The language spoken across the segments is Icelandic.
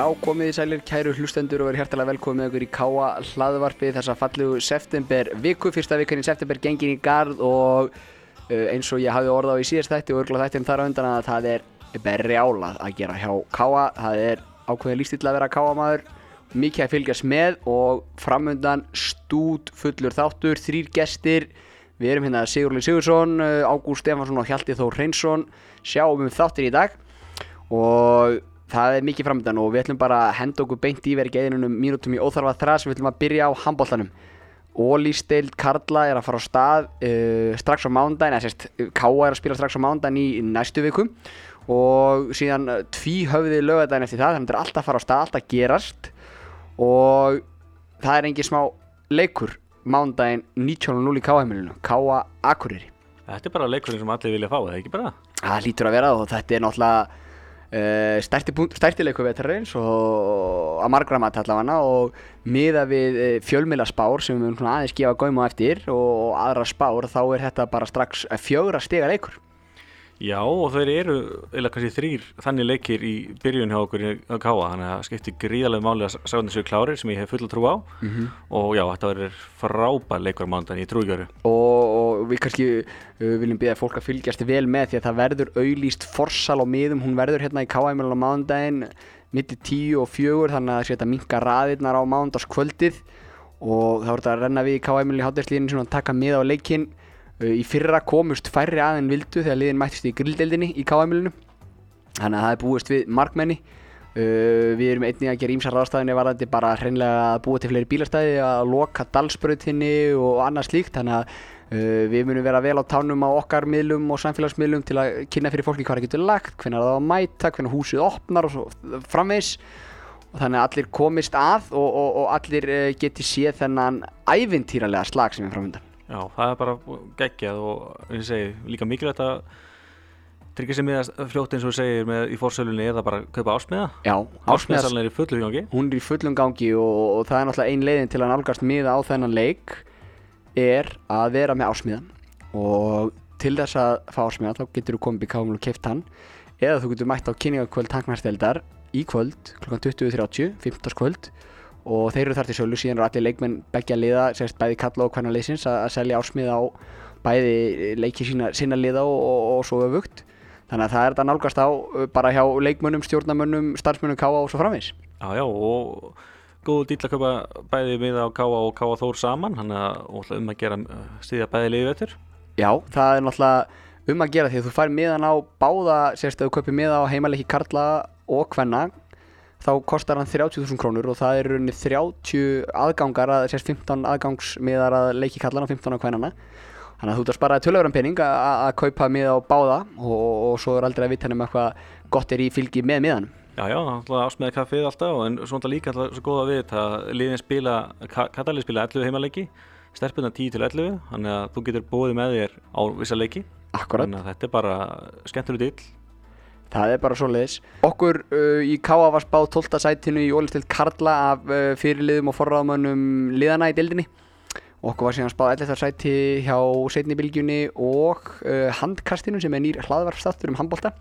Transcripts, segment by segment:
Já, komið í sælir, kæru hlustendur og verið hjertalega velkomið með okkur í Káa hlaðvarpi þessa fallegu september viku, fyrsta vikan í september gengin í gard og uh, eins og ég hafði orða á í síðast þætti og örgulega þættin þar á undan að það er berjálað að gera hjá Káa, það er ákveðin lístill að vera Káa maður, mikið að fylgjast með og framundan stút fullur þáttur, þrýr gestir, við erum hérna Sigurli Sigursson, uh, Ágúst Stefansson og Hjalti Þór Hreinsson, sjáum um þáttir í dag og það er mikið framöndan og við ætlum bara að henda okkur beint í verið geðinunum mínútum í óþarfa þræs við ætlum að byrja á handbóltanum Ólísteild Karla er að fara á stað uh, strax á mándaginn eða sérst, Káa er að spila strax á mándaginn í, næstu viku. Og síðan uh, tví höfðið lögadaginn eftir það þannig að þetta er alltaf að fara á stað, alltaf að gerast. Og það er engin smá leikur mándaginn 19.0 í Káa-heimilinu Káa Akureyri. Þetta er bara leikurinn sem allir vilja fá, eða ekki bara? Það lítur að vera og þetta er náttúrulega Uh, stærsti, stærsti leiku vetarins og að margra maður allavega og miða við uh, fjölmila spár sem við aðeins gefa góðum á eftir og aðra spár þá er þetta bara strax fjögra stiga leikur Já og þeir eru eða kannski þrýr þannig leikir í byrjun hjá okkur í Káa þannig að það skiptir gríðarlega máli að sjá þessu klárir sem ég hef fulla trú á. Mm -hmm. og já þetta verður frábær leikur mándan í trúgjöru og, og við kannski uh, viljum byrja fólk að fylgjast vel með því að það verður auðlýst forsal á miðum, hún verður hérna í Káa-heimilin á mándaginn mitt í tíu og fjögur þannig að þetta minka raðirnar á mándaskvöldið og þá verður þetta að renna við í Káa-heimilin í hátærsliðinu og taka mið á leikinn Í fyrra komust færri aðein vildu þegar liðin mættist í grilldeldinni í K.A.M.ilinu Þannig að það er búist við markmenni. Uh, Við erum einnig að gera ímsar ráðstæðinni var þetta bara hreinlega að búa til fleiri bílastæði að loka dalsbrautinni og annað slíkt. Þannig að uh, við munum vera vel á tánum á okkar miðlum og samfélagsmiðlum til að kynna fyrir fólki hvað það getur lagt hvernig það á að mæta, hvernig húsið opnar og svo framvegs og þannig að allir komist að og, og, og allir geti séð þennan ævintýralega slag sem er framöndan Já, það er bara geggjað og eins og segi, líka mikilvægt að tryggja sig með fljótt eins og þú segir með í fórsölunni eða bara kaupa ásmiða Já, ásmiðasalinn er í fullum gangi Hún er í fullum gangi og, og það er náttúrulega ein leiðin til að nálgast miða á þennan leik er að vera með ásmiðan og til þess að fá ásmiðan þá getur þú komið í kámul og keft hann eða þú getur mætt á kynningakvöld tanknarsteldar í kvöld kl. 20.30, 15. kvöld og þeir eru þar til sölu síðan eru allir leikmenn begja liða, sérst bæði kalla og hvernig leysins að, að selja ásmiða á bæði leiki sína, sína liða og, og, og svo öfugt. Þannig að það er þetta nálgast á bara hjá leikmönnum, stjórnamönnum, starfsmönnum Káa og svo framvegs Já, já og góð dýll að köpa bæði miða á Káa og Káa Þór saman hann er um að gera stíða bæði liðið vettur Já, það er náttúrulega um að gera því að þú fær miðan á báða, sérst að þú kaupir miða á heimalegi Karla og Kvenna þá kostar hann 30.000 krónur og það er rauninni 30 aðgangar að sérst 15 aðgangsmiðar að leiki kallan og 15 á kvænana. Þannig að þú ert að spara tölögurum pening að kaupa miða á báða og, og svo er aldrei að vita henni með eitthvað gott er í fylgi með miðan Já, já, alltaf ásmiða kaffið alltaf en svona líka alltaf svo góða við að liðin spila, Katalið spila 11 heimaleiki sterfuna 10 til 11 þannig að þú getur bóðið með þér á vissa leiki. Akkurat Þannig að þetta er bara skemmtileg dill Það er bara svo leiðis. Okkur uh, í Káa var spáð 12. sætinu í Ólistild Karla af uh, fyrirliðum og forráðmönnum liðana í dildinni. Okkur var síðan spáð 11. sæti hjá setnibilgjunni og uh, handkastinu sem er nýr hlaðvarpstáttur um handbólta.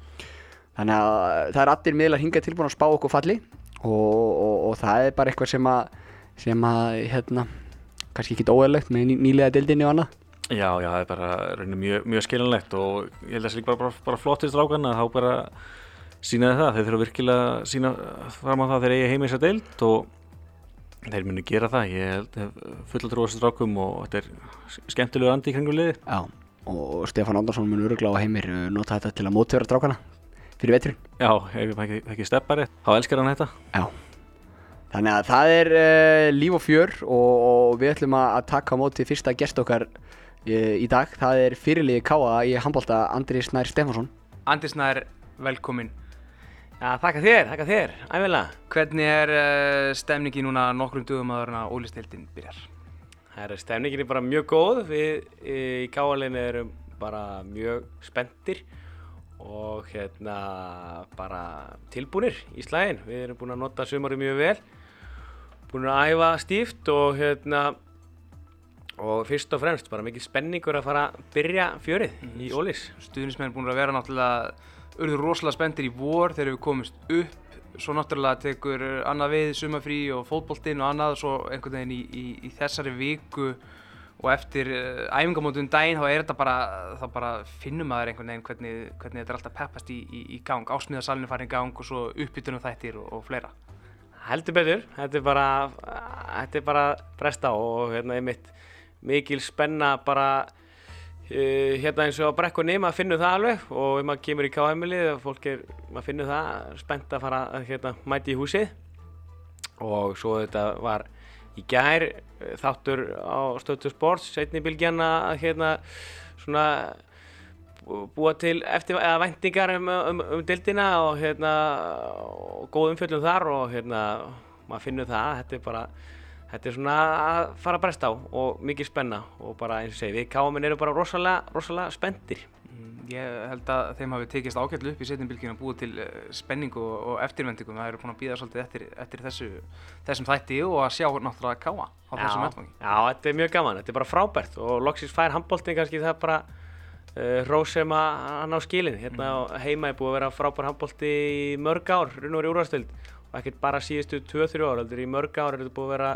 Þannig að það er allir miðlar hingað tilbúin að spá okkur falli og, og, og það er bara eitthvað sem að, sem að hérna, kannski ekki óæðilegt með ný, nýlega dildinni og annað. Já, já, það er bara mjög, mjög skilinlegt og ég held að það sé líka bara, bara, bara flottist rákan að þá bara sínaði það, þeir þurfa virkilega að sína fram á það þegar eigi heim í þessa deilt og þeir muni gera það, ég held fulla trúast rákum og þetta er skemmtilegu andi í kringum liði. Já, og Stefán Óndarsson mun örugla á heimir nota þetta til að mótverða rákana fyrir veturinn. Já, ef ég ekki, ekki steppari, þá elskar hann þetta. Já. Þannig að það er uh, líf og fjör og, og við ætlum að taka á móti fyrsta gest okkar í dag. Það er fyrirliði Káa í handbólta Andri Snær Stefansson. Andri Snær, velkomin. Ja, þakka þér, þakka þér, æfilega. Hvernig er uh, stemningi núna nokkrum dögum aður en að ólistildin byrjar? Það er stemningin er bara mjög góð. Við í Káaleginu erum bara mjög spenntir og hérna bara tilbúinir í slægin. Við erum búin að nota sömari mjög vel, búin að æfa stíft og hérna og fyrst og fremst bara mikið spenningur að fara að byrja fjörið mm. í Ólís Stuðnismenn búin að vera náttúrulega urður rosalega spenntir í vor þegar við komumst upp. Svo náttúrulega tekur annað við sumafrí og fótboltinn og annað og svo einhvern veginn í, í, í þessari viku. Og eftir uh, æfingamótum daginn þá er þetta bara, þá bara finnum maður einhvern veginn hvernig, hvernig þetta er alltaf peppast í, í, í gang, ásmíðasalinu farin í gang og svo uppbytunum þættir og, og fleira. Heldur betur, þetta er bara, þetta er bara bresta og hérna einmitt mikil spenna bara uh, hérna eins og á brekkunni, maður finnur það alveg. Og ef maður kemur í KM-lið og fólk er, maður finnur það, spennt að fara að hérna, mæti í húsið. Og svo þetta var í gær eh, þáttur á Stötu Sports setni bylgjana að hérna svona búa til eftir, eða vendingar um, um, um dildina og hérna og góð umfjöldum þar og hérna maður finnur það, þetta er bara þetta er svona að fara að bresta á og mikið spenna og bara eins og segi við káminn eru bara rosalega, rosalega spendir Ég held að þeim hafi tekist ágætlu upp í setjumbilginu að búa til uh, spenningu og, og eftirvendingu. Það eru búin að býða svolítið eftir, eftir þessu, þessum þætti og að sjá náttúrulega káa á þessum vettfangi. Já, þetta er mjög gaman. Þetta er bara frábært og loksins fær handbólting kannski það er bara uh, rósum að hann á skilin. Hérna mm. heima er búið að vera frábær handbólti í mörg ár, raun og verið úrvarstöld og ekkert bara síðustu 2-3 ár. Í mörg ár er þetta búið að vera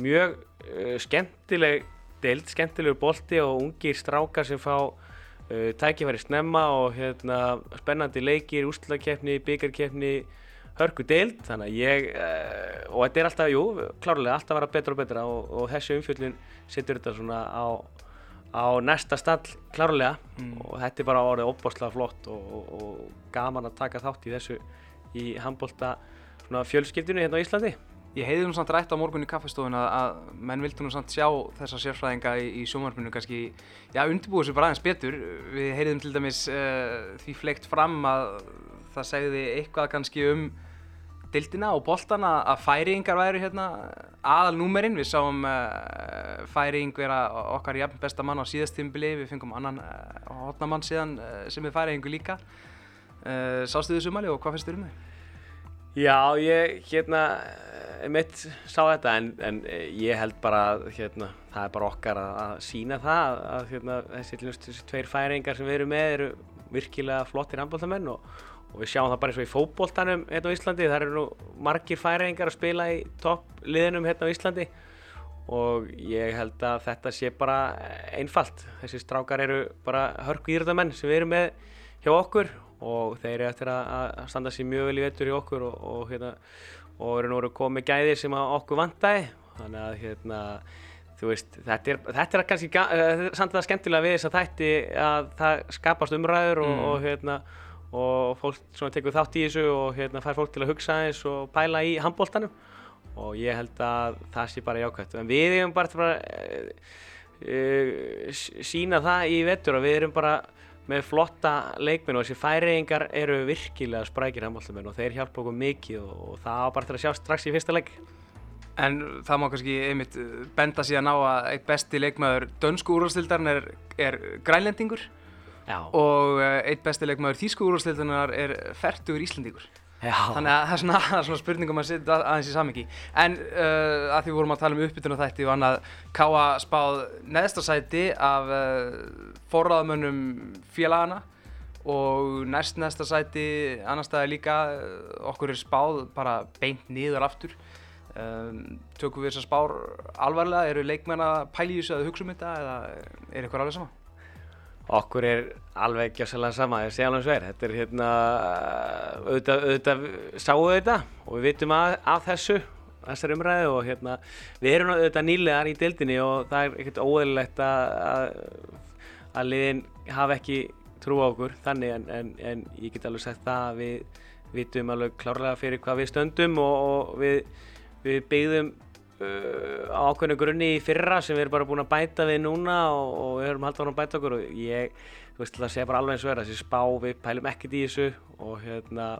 mjög uh, skemmtileg deild, skemmtilegur bólti og ungir strákar sem fá uh, tækifæri snemma og hérna, spennandi leikir, úrslagkeppni, byggarkeppni, hörku deild þannig að ég, uh, og þetta er alltaf, jú, klárlega alltaf að vera betra og betra og, og þessu umfjöldun setur þetta svona á, á næsta stall klárlega mm. og þetta er bara orðið opbáslega flott og, og, og gaman að taka þátt í þessu í handbólta fjölskyldinu hérna á Íslandi. Ég heiði nú samt rætt á morgun í kaffestofun að, að menn vildi nú samt sjá þessa sérfræðinga í, í sjónvarpinu kannski, já, undirbúið sér bara aðeins betur. Við heyriðum til dæmis uh, því fleikt fram að það segði eitthvað kannski um dildina og boltana að færiðingar væri hérna aðal númerinn. Við sáum uh, færiðing vera okkar jafn besta mann á síðastímbili, við fengum annan uh, hotnamann síðan sem er færiðingu líka. Sástu þið sumali og hvað finnst þið um þau? Já, ég, hérna, mitt sá þetta en, en ég held bara að hérna, það er bara okkar að, að sína það að hérna, þessi, þessi tveir færingar sem við erum með eru virkilega flottir handbóltamenn og, og við sjáum það bara eins og í fókbóltanum hérna á Íslandi. Það eru nú margir færingar að spila í toppliðinum hérna á Íslandi og ég held að þetta sé bara einfalt. Þessi strákar eru bara hörku írðamenn sem við erum með hjá okkur og þeir eru eftir að standa sér mjög vel í vettur í okkur og, og hérna og eru nú komið gæðir sem okkur vantæði þannig að hérna veist, þetta er, þetta er kannski uh, samt að skemmtilega við þess að þætti að það skapast umræður og, mm. og hérna og fólk tekur þátt í þessu og hérna fær fólk til að hugsa eins og pæla í handbóltanum og ég held að það sé bara jákvæmt en við erum bara að uh, uh, sína það í vettur og við erum bara með flotta leikminn og þessi færiðingar eru virkilega sprækir handbóltamenn og þeir hjálpa okkur mikið og, og það var bara til að sjá strax í fyrsta legg. En það má kannski einmitt benda síðan á að eitt besti leikmaður dönsku úrvalstildarinn er, er grænlendingur Já. og eh, eitt besti leikmaður þýsku úrvalstildarinn er færtugur íslendingur. Þannig að það er svona, svona spurningum að setja aðeins í samingi. En uh, að því vorum að tala um uppbytun og annað, Káa spáð neðstasæti af uh, forraðamönnum félagana og næst næsta sæti annar staði líka, okkur er spáð bara beint niður aftur. Um, tökum við þessar spár alvarlega, eru leikmenn að pæli þessu að hugsa um þetta eða er eitthvað alveg sama? Okkur er alveg ekki að selja sama, ég segja alveg sver þetta er hérna auðvitað, auðvitað sáum við þetta og við vitum að, að þessu þessar umræðu og hérna við erum auðvitað nýlegar í dildinni og það er ekkert óeðlilegt að að liðin hafa ekki trú á okkur þannig en, en, en ég get alveg sagt það að við vitum alveg klárlega fyrir hvað við stöndum og, og við, við byggðum ákveðinu grunni í fyrra sem við erum bara búin að bæta við núna og, og við höfum haldið á að bæta okkur og ég, þú veist, það sé bara alveg eins og er þessi spá, við pælum ekkert í þessu og hérna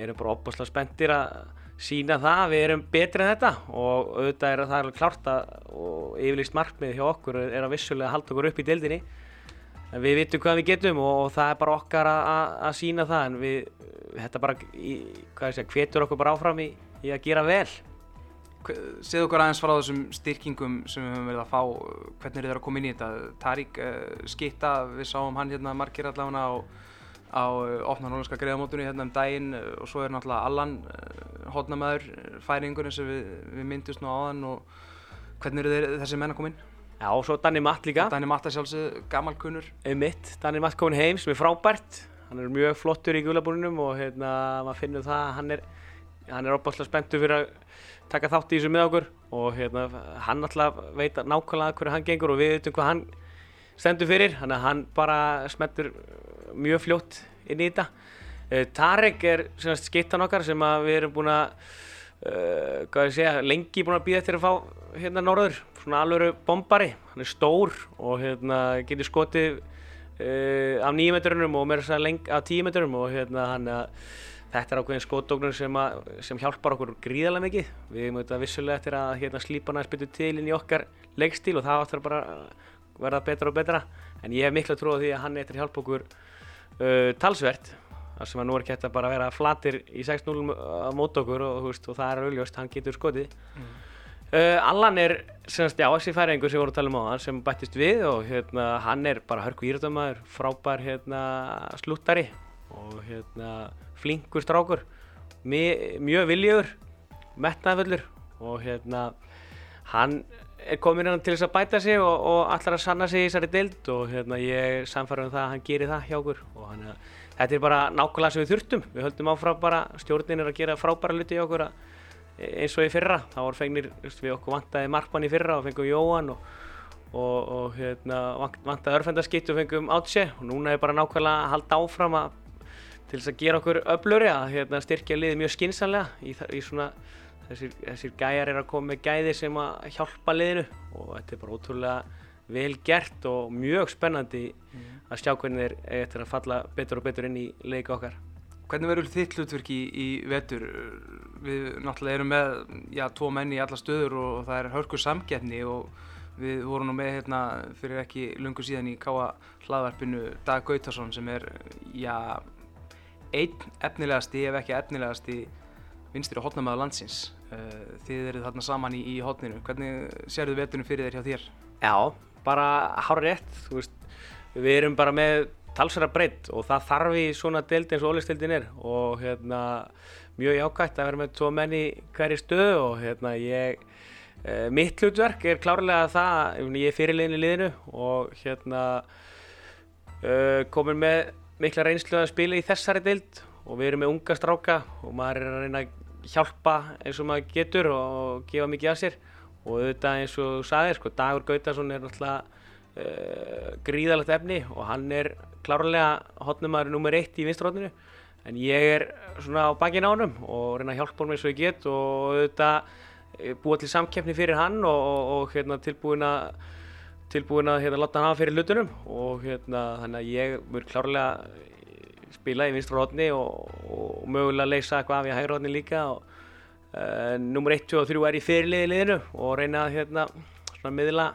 erum bara opbúslega spenntir að sína það, við erum betri en þetta og auðvitað er það alveg klárt að og yfirlýst markmið hjá okkur er að vissulega halda okkur upp í deildinni. En við vitum hvað við getum og, og það er bara okkar að sína það en við, þetta bara, í, hvað ég segja, hvetur okkur bara áfram í, í að gera vel Segð okkur aðeins frá þessum styrkingum sem við höfum verið að fá, hvernig er það að koma inn í þetta? Tarík uh, Skitta, við sáum hann hérna margir allavega á, á opna norðanska greiðamótunni hérna um daginn og svo er náttúrulega Allan hodnamæður færingurinn sem við, við myndust nú á þann og hvernig eru þeir, þessi menn að koma inn? Já, og svo Danni Matt líka. Danni Matt er sjálfsög gammalkunnur. Mitt, Danni Matt komin heim sem er frábært. Hann er mjög flottur í gulabúninum og hérna maður finnur það að hann er, hann er taka þátt í þessu með okkur og hérna hann alltaf veit nákvæmlega hverju hann gengur og við veitum hvað hann stendur fyrir. Þannig að hann bara smettur mjög fljótt inn í þetta. Uh, Tarek er skittan okkar sem við erum búin að, uh, segja, lengi búin að býða eftir að fá hérna norður svona alvöru bombari, hann er stór og hérna getur skotið uh, af nýjum metrunum og mér er það lengt af tíu metrunum og hérna hann að þetta er ákveðin skotdóknur sem, sem hjálpar okkur gríðarlega mikið. Við erum auðvitað vissulega eftir að hérna slípa næst betur til inn í okkar leikstíl og það áttur bara verða betra og betra. En ég hef miklu að trúa því að hann eftir að hjálpa okkur uh, talsvert. Þar sem að nú er hægt að bara vera flatir í 6-0 á mót okkur og, og það er auðljóst, hann getur skotið. Mm. Uh, Allan er semst, já, þessi færingur sem við vorum að tala um á hann sem bættist við og hérna, hann er bara hörku íratamæður, frábær hérna, slúttari og hérna, flinkur strákur, mjög viljögur, metnaðvöldur og hérna, hann er komin hérna til þess að bæta sig og, og allar að sanna sig í þessari deild og hérna, ég samfæra um það að hann gerir það hjá okkur og hann, þetta er bara nákvæmlega sem við þurftum, við höldum áfram bara, stjórnin er að gera frábæra luti í okkur að eins og í fyrra, þá var fengnir, við okkur vantaði markmann í fyrra og fengum Jóhann og, og, og hérna, vantaði örfendarskitt og fengum Átse og núna er bara nákvæmlega að halda áfram að, til þess að gera okkur öflöri að hérna, styrkja liðið mjög skinsanlega í, í svona, þessir, þessir gæjar er að koma með gæði sem að hjálpa liðinu og þetta er bara ótrúlega vel gert og mjög spennandi mm. að sjá hvernig þeir eftir að falla betur og betur inn í leika okkar. Hvernig verður þitt hlutverk í, í vetur? Við náttúrulega erum með já, tvo menni í alla stöður og, og það er hörkur samgefni og við vorum nú með hérna fyrir ekki lungu síðan í Káa hlaðvarpinu Dag Gautarsson sem er já, einn efnilegasti ef ekki efnilegasti vinstir og hotnamaður landsins. Eh, þið eru þarna saman í, í hotninu. Hvernig sér þið veturinn fyrir þér hjá þér? Já, bara hár rétt. Veist, við erum bara með talsverða breytt og það þarf í svona deild eins og ólistildin er og hérna mjög jákvægt að vera með tvo menni hverju stöðu og hérna ég e, mitt hlutverk er klárlega það ég er fyrirlegin í liðinu og hérna e, komin með mikla reynslu að spila í þessari deild og við erum með unga stráka og maður er að reyna að hjálpa eins og maður getur og gefa mikið af sér. Og auðvitað eins og þú sagðir sko Dagur Gautarsson er náttúrulega Uh, gríðalegt efni og hann er klárlega hotnumæður nummer eitt í vinstrótninu en ég er svona á bakinn á hann og reyna að hjálpa hann eins og ég get og auðvitað eh, búa til samkeppni fyrir hann og, og hérna, tilbúin að tilbúin að hérna, láta hann hafa fyrir hlutunum og hérna, þannig að ég mjög klárlega spila í vinstrótni og, og mögulega leysa eitthvað af í hægrótni líka og uh, nummer 1, 2 og 3 er í fyrirliði liðinu og reyna að hérna, svona miðla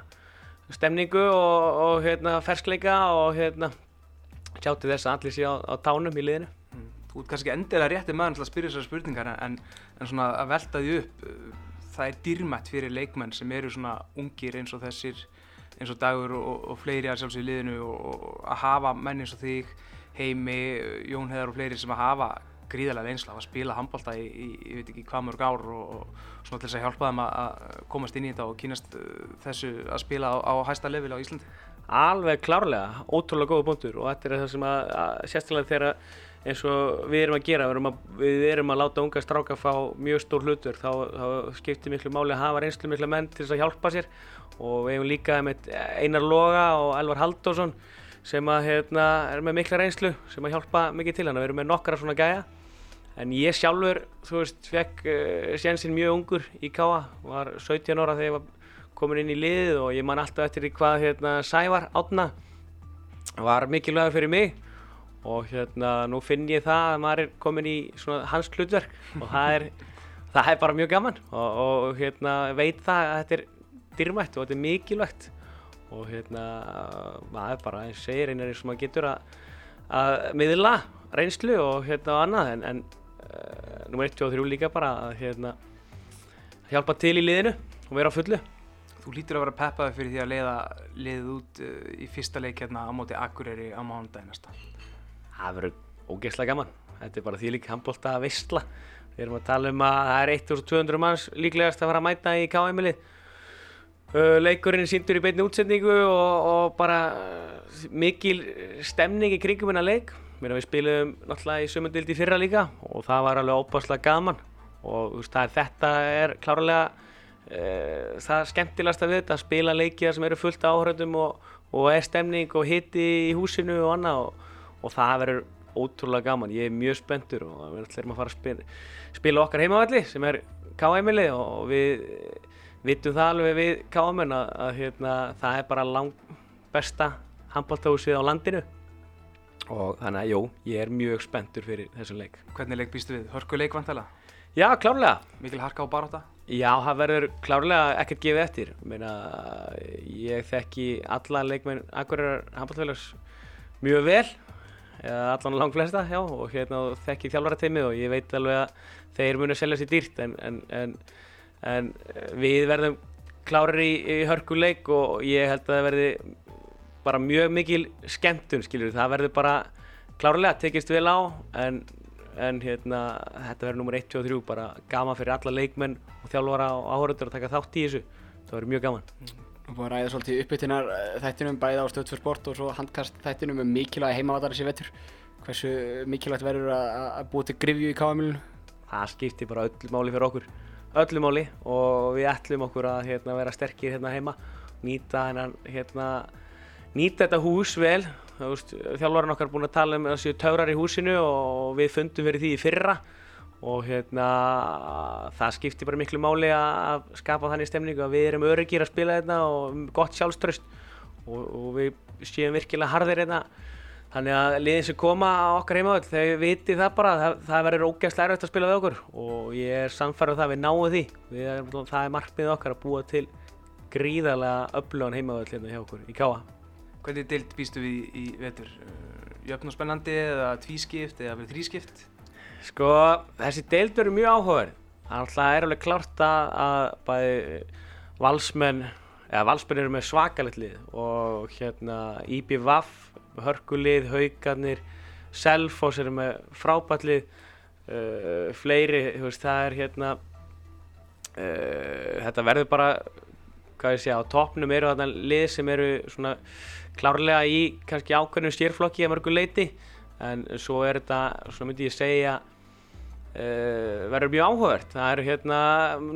stemningu og, og hérna, ferskleika og hérna, sjáttu þess að allir sé á, á tánum í liðinu. Mm. Þú ert kannski endilega réttið maður að spyrja þessari spurningar en, en svona að velta því upp, það er dýrmætt fyrir leikmenn sem eru svona ungir eins og þessir, eins og dagur og, og fleiri að sjálfsögja í liðinu og að hafa menn eins og þig, Heimi, Jón Heðar og fleiri sem að hafa gríðarlega reynsla að spila handbólta í, í, ég veit ekki hvað mörg ár og, og svona til þess að hjálpa þeim að komast inn í þetta og kynast uh, þessu að spila á, á hæsta level á Íslandi? Alveg klárlega, ótrúlega góða punktur og þetta er það sem að, að sérstaklega þegar eins og við erum að gera, við erum að, við erum að láta unga stráka fá mjög stór hlutur, þá, þá skiptir miklu máli að hafa reynslu miklu menn til þess að hjálpa sér. Og við hefum líka með Einar Loga og Elvar Halldórsson sem að hérna, er með mikla reynslu sem að hjálpa mikið til hann, við erum með nokkara svona gæja. En ég sjálfur, þú veist, fekk uh, sénsinn mjög ungur í Káa, var 17 ára þegar ég var komin inn í liðið og ég man alltaf eftir hvað hérna, Sævar átna var mikilvægur fyrir mig og hérna nú finn ég það að maður er komin í svona hans hlutverk og það er, það er bara mjög gaman og, og hérna veit það að þetta er dyrmætt og þetta er mikilvægt og hérna maður bara, eins og segir, einar eins og maður getur að, að miðla reynslu og hérna annað en, en uh, nummer 1, 2 og 3 líka bara að hérna, hjálpa til í liðinu og vera á fullu. Þú lítur að vera peppaði fyrir því að leiða liðið út uh, í fyrsta leik hérna á móti Akureyri á mánudagi næsta. Það verður ógeðslega gaman. Þetta er bara því líka handbólta að vissla við erum að tala um að það er 1200 manns líklegast að fara að mæta í KM-ili uh, leikurinn síndur í beitni útsendingu og, og bara uh, mikil stemning í kringum hennar leik. Mér við spilum náttúrulega í sömundildi fyrra líka og það var alveg óbáslega gaman. Og veist, er, þetta er klárlega uh, það skemmtilegast að við þetta að spila leikið sem eru fullt áhörðum og, og er stemning og hitti í húsinu og annað og, og það verður ótrúlega gaman, ég er mjög spenntur og við ætlum að fara að spila, spila okkar heimavalli sem er KM-ili og við vitum það alveg við KM-un að, að hérna, það er bara langt besta handbóltáðsvið á landinu og þannig að jú, ég er mjög spenntur fyrir þessum leik. Hvernig leik býstu við? Hörku leik vantala? Já, klárlega. Mikil harka á baróta? Já, það verður klárlega ekkert gefið eftir. Meina, ég þekki alla leikmenn Akureyrar handbóltafélags mjög vel allan lang flesta, já, og hérna þekki þjálfarateimið og ég veit alveg að þeir munu að selja sér dýrt en, en, en, en við verðum klárir í, í hörkuleik og ég held að það verði bara mjög mikil skemmtun, skiljur, það verður bara klárlega tekist vel á en, hérna, þetta verður nummer 1, 2 og 3 bara gaman fyrir alla leikmenn og þjálfara og áhörður að taka þátt í þessu. Það verður mjög gaman. Við búum að ræða svolítið uppbyttinar eh, þættinum bæði á stöðt fyrir sport og svo handkast þættinum um mikilvægi heimavatari sér vettur. Hversu mikilvægt verður að búa til grifju í KM-ilinu? Það skiptir bara öllu máli fyrir okkur, öllu máli og við ætlum okkur að hérna, vera sterkir hérna heima, nýta, hérna, nýta þetta hús vel. Þjálfvarinn okkar er búin að tala um séu taurar í húsinu og við fundum fyrir því í fyrra og hérna það skiptir bara miklu máli að skapa þannig stemningu að við erum öryggir að spila þetta hérna og gott sjálfströst og, og við séum virkilega harðir hérna. Þannig að liðin sem koma á okkar heimaðall þau viti það bara það, það verður ógæðslega erfitt að spila við okkur. Og ég er samfærið um það að við náum því. Við, það er markmið okkar að búa til gríðarlega öflugan heimaðall hérna hjá okkur í Káa Hvernig deilt býstu við í vetur? Jöfn og spennandi eða tvískipt eða þrískipt? Sko, þessi deild verður mjög áhugaverð. Það er alveg klart að bæði valsmenn, eða valsmenn eru með svakalett lið og hérna IBVF, hörkulið, haugarnir, Selfos eru með frábætlið, uh, fleiri, þú veist, það er hérna, uh, þetta verður bara, hvað ég sé, á toppnum eru þarna lið sem eru svona klárlega í kannski ákveðnum stjérflokki að mörgu leiti en svo er þetta, svona myndi ég segja, Uh, verður mjög áhugavert. Það eru hérna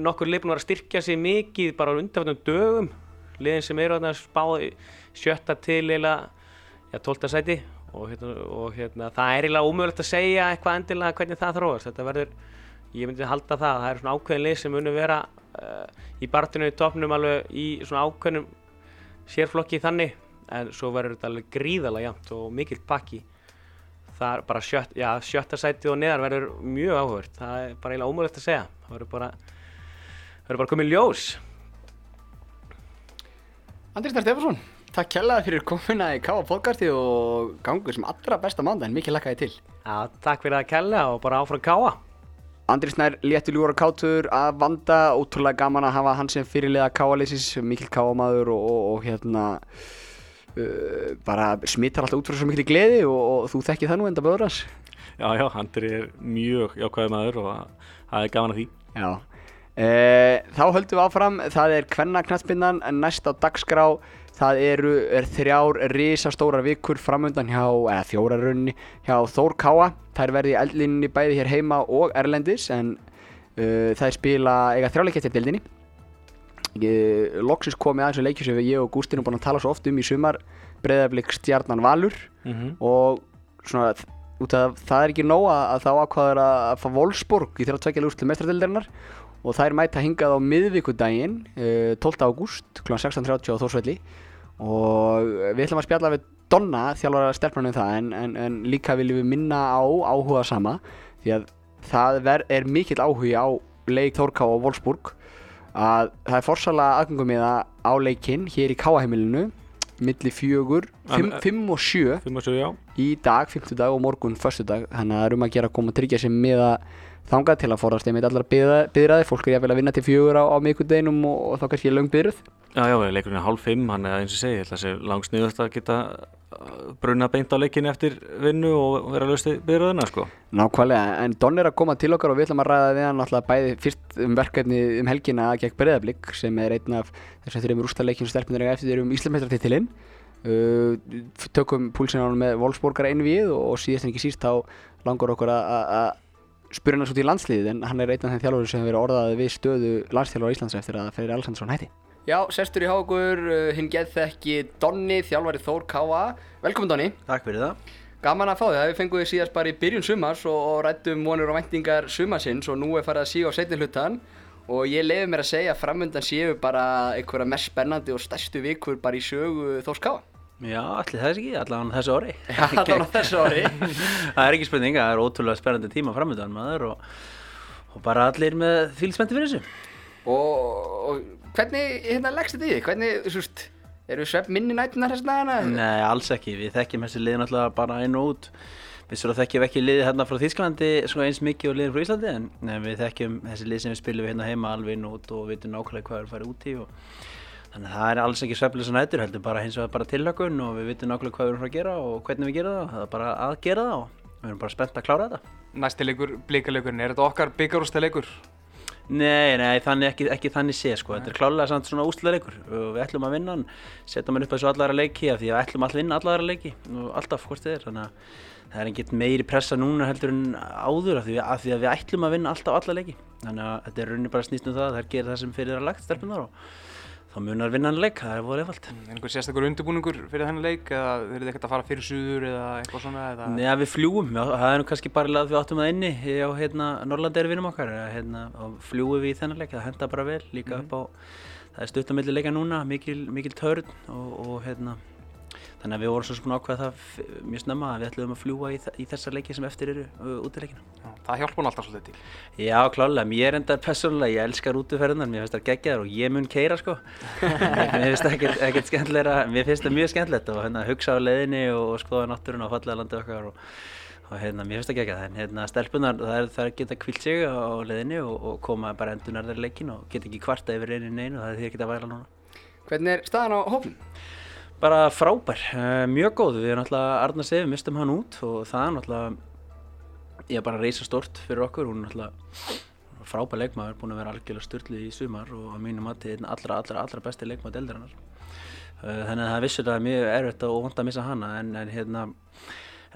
nokkur lið búin að styrkja sig mikið bara á undanfjöndum dögum liðin sem eru að spáði sjötta til eila ja, tólta sæti og, hérna, og hérna, það er eiginlega ómögulegt að segja eitthvað endilega hvernig það þróast. Þetta verður, ég myndi halda það, það eru svona ákveðin lið sem munir vera uh, í barndinu í topnum alveg í svona ákveðnum sérflokki þannig en svo verður þetta alveg gríðalega jæmt og mikill pakki það er bara sjött, já, sjötta sæti og neðar verður mjög áhugavert það er bara eiginlega ómögulegt að segja það verður bara, verður bara komið ljós Andri Snær Stefansson Takk kjallaði fyrir komuna í K.A. podcasti og gangur sem allra besta mánda en mikið lakkaði til Já, takk fyrir að kella og bara áfram K.A. Andri Snær létti ljúra kátur að vanda ótrúlega gaman að hafa hann sem fyrirlega K.A.leisis mikil K.A. maður og, og, og hérna uh, bara smittar alltaf út frá svo miklu gleði og, og þú þekkið það nú enda böður hans. Já, já, Andri er mjög jákvæði maður og það er gaman að því. Já, uh, þá höldum við áfram. Það er Kvenna knastbindan næst á dagskrá. Það eru er þrjár risastórar vikur framöndan hjá, eða fjórarunni hjá Þór Káa það er verið í eldlinni bæði hér heima og Erlendis en uh, það er spila eiga þrjáleikett til dildinni loksins komið aðeins að leikja sem ég og Gústin er búin að tala svo oft um í sumar breyðarblik stjarnan Valur mm -hmm. og svona af það er ekki nóg að, að þá ákvaður að fá Wolfsburg í þeirra tveikja lúslu mestradildarinnar og það er mæta hingað á miðvíkudaginn 12. ágúst kl. 16.30 á Þórsvelli og við ætlum að spjalla við Donna þjálfara stelpnarnum það en, en, en líka viljum við minna á áhuga sama því að það ver, er mikill áhugi á leik Þórká og Wolfsburg að það er forsalega aðgangum með það á leikinn hér í Káaheimilinu millir fjögur, 5 og 7 5 og 7, já. í dag, 50 dag og morgun, förstu dag þannig að það er um að gera að koma að tryggja sig með að þangað til að forðast einmitt allar byðraði, fólk er jáfnvel að vinna til fjögur á, á mikuldeginum og, og þá kannski er löng byðruð. Já, já, leikurinn er hálf fimm, hann er eins og segi, sé langsniðast að geta uh, bruna beint á leikinni eftir vinnu og vera lausta byðraðina, sko. Nákvæmlega, en Don er að koma til okkar og við ætlum að ræða við hann alltaf bæði fyrst um verkefni um helgina gegn Breiðablík sem er einn af þess að þurfum rústaleikinu stelpunir eftir um Íslandmeistartitilinn. Uh, tökum hann með Wolfsborgar einu við og, og síðast en ekki síst þá langar okkur að spyrja hann svo til landsliðið en hann er einn af þeim þjálfur sem hefur verið orðað við stöðu landsþjálfur á Íslands eftir að Freyri Alexandersson hætti. Já, sestur í hákur, uh, hinn geð þekki Donni, þjálfari Þór Káa. Velkomin Donni. Takk fyrir það. Gaman að fá þig, það við fengum þig síðast bara í byrjun sumars og, og rættum vonur og vendingar sumarsins og nú er farið að síga á setni hlutan og ég lefi mér að segja að framöndan séu bara einhverja mest spennandi og stærstu vikur bara í sögu Þórs Káa. Já, allir þess ekki, allavega þessu ári. Allavega þessu ári. það er ekki spurning, það er ótrúlega spennandi tíma framöndan maður og, og bara allir með fylgsmenti fyrir þessu. Og, og hvernig hérna, leggst þetta í því? Hvernig, þú veist, eru svepp minni nættunar þess dagana? Nei, alls ekki. Við þekkjum þessi lið náttúrulega bara einn og út. Við svo þekkjum ekki liðið hérna frá Þýsklandi eins mikið og liðið frá Íslandi en við þekkjum þessi lið sem við spilum hérna heima alveg inn og út og vitum nákvæmlega hvað við erum farið út í og þannig að það er alls ekki svepplega svo nættur heldur bara hins vegar bara tilhökun og við vitum nákvæmlega hvað við erum að gera og hvernig við gera það það er bara að gera það og við erum bara spennt að klára þetta. Næstilegur, blíkalegur, er þetta okkar byggarústalegur? Nei, nei, þannig ekki, ekki þannig sé sko, þetta er klálega samt svona úsleleikur og við ætlum að vinna hann, setja mann upp að þessu allara leiki af því að við ætlum að vinna allara leiki og alltaf hvort þið er, þannig að það er ekkert meiri pressa núna heldur en áður af því, af því að við ætlum að vinna alltaf allara leiki, þannig að þetta er rauninni bara snýst um það, það er gerð það sem fyrir það lagt stelpunar og þá munar vinna hann leik, það er volið efald. Er einhver sérstaklega undirbúningur fyrir þennan leik eða er þið ekkert að fara fyrir suður eða eitthvað svona? Eða? Nei, við fljúum, já, það er nú kannski bara að við áttum það inni á hérna, Norrlanderi vinnum okkar hérna, og fljúum við í þennan leik, það henda bara vel líka mm -hmm. upp á, það er stuttamilli leika núna, mikil, mikil törn og, og hérna þannig að við vorum svona ákveða það mjög snemma að við ætlum að fljúa í, í þessar leiki sem eftir eru út í leikina. Það hjálpa hún alltaf svolítið til? Já, klálega. Mér er endar personlega, ég elskar útferðunar, mér finnst það geggjaður og ég mun keira sko. mér finnst það ekkert, ekkert skemmtilegra, mér finnst það mjög skemmtilegt og hérna, hugsa á leiðinni og, og skoða náttúrun á fallega landið okkar og, og hérna, mér finnst það geggjað. En hérna, stelpunar, það er, það er geta kvilt sig á leiðinni og, og koma bara endunar þar leikin og geta ekki kvarta yfir einu einu og það er því að geta væla núna. Hvernig er staðan á hófnum? Bara frábær, uh, mjög góð. Við erum náttúrulega, Arna Sefi mistum hann út og það er náttúrulega ég er bara að reysa stort fyrir okkur. Hún er náttúrulega frábær leikmaður búin að vera algjörlega störtli í sumar og að mínum að þetta er allra, allra, allra besti leikmaður eldarinnar uh, þannig að það vissur að mjög erfitt og vond að missa hana en, en hérna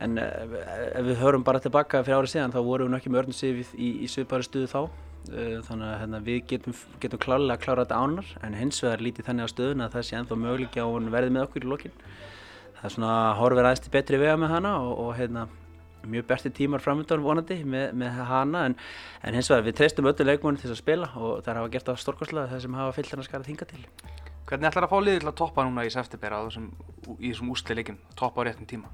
en uh, ef við hörum bara tilbaka fyrir árið síðan þá vorum við nokkið með örnum Sefi í, í, í svipari stuðu þá. Eh, þannig að hérna, við getum, getum klálega að klára þetta ánar en hins vegar lítið þannig á stöðun að það sé ennþá möguleik á hún verði með okkur í lokin það er svona horfið aðeins til betri vega með hana og, og hérna, mjög berti tímar framöndan vonandi með, með hana en, en hins vegar við treystum öllu leikmónin til að spila og það hafa gert á stórkostlega það sem hafa fyllt hann að skara þinga til Hvernig ætlar að fá liðir til að toppa núna í september í þessum úsli leikin, toppa á réttum tíma?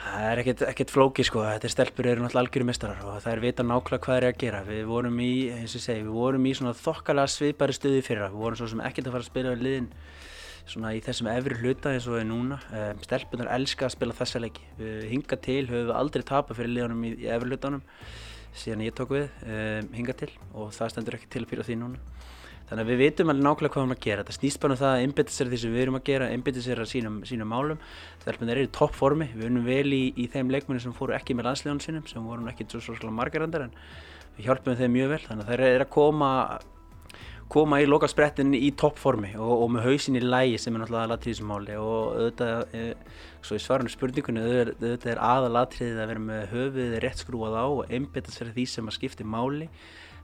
Það er ekkert, ekkert flóki sko, þetta er stelpur eru náttúrulega algjöru mistarar og það er vita nákvæmlega hvað það er að gera. Við vorum í, eins og ég segi, við vorum í svona þokkalega svipari stuði fyrra. Við vorum svo sem ekkert að fara að spila við liðin svona í þessum efri hluta eins og við núna. Um, Stelpunar elska að spila þessa leiki. Við hinga til, höfum við aldrei tapað fyrir liðanum í, í efri hlutanum síðan ég tók við, um, hinga til og það stendur ekki til fyrir því núna. Þannig að við veitum alveg nákvæmlega hvað við erum að gera. Þetta snýst bara um það að einbita sér því sem við erum að gera, einbita sér að sínum, sínum málum. Þelpinn er í toppformi, við unum vel í, í þeim leikmenni sem fóru ekki með landsleganum sínum, sem voru ekki svo svolítið margar endar en við hjálpum þeim mjög vel. Þannig að þeir eru að koma, koma í lokalsprettin í toppformi og, og með hausin í lægi sem er náttúrulega aðalatriðismáli og auðvitað, e, svo í svarunum spurningunni, auðvitað er aðalatriðið að vera með höfuðið rétt skrúað á og einbita sér því sem að skipti máli.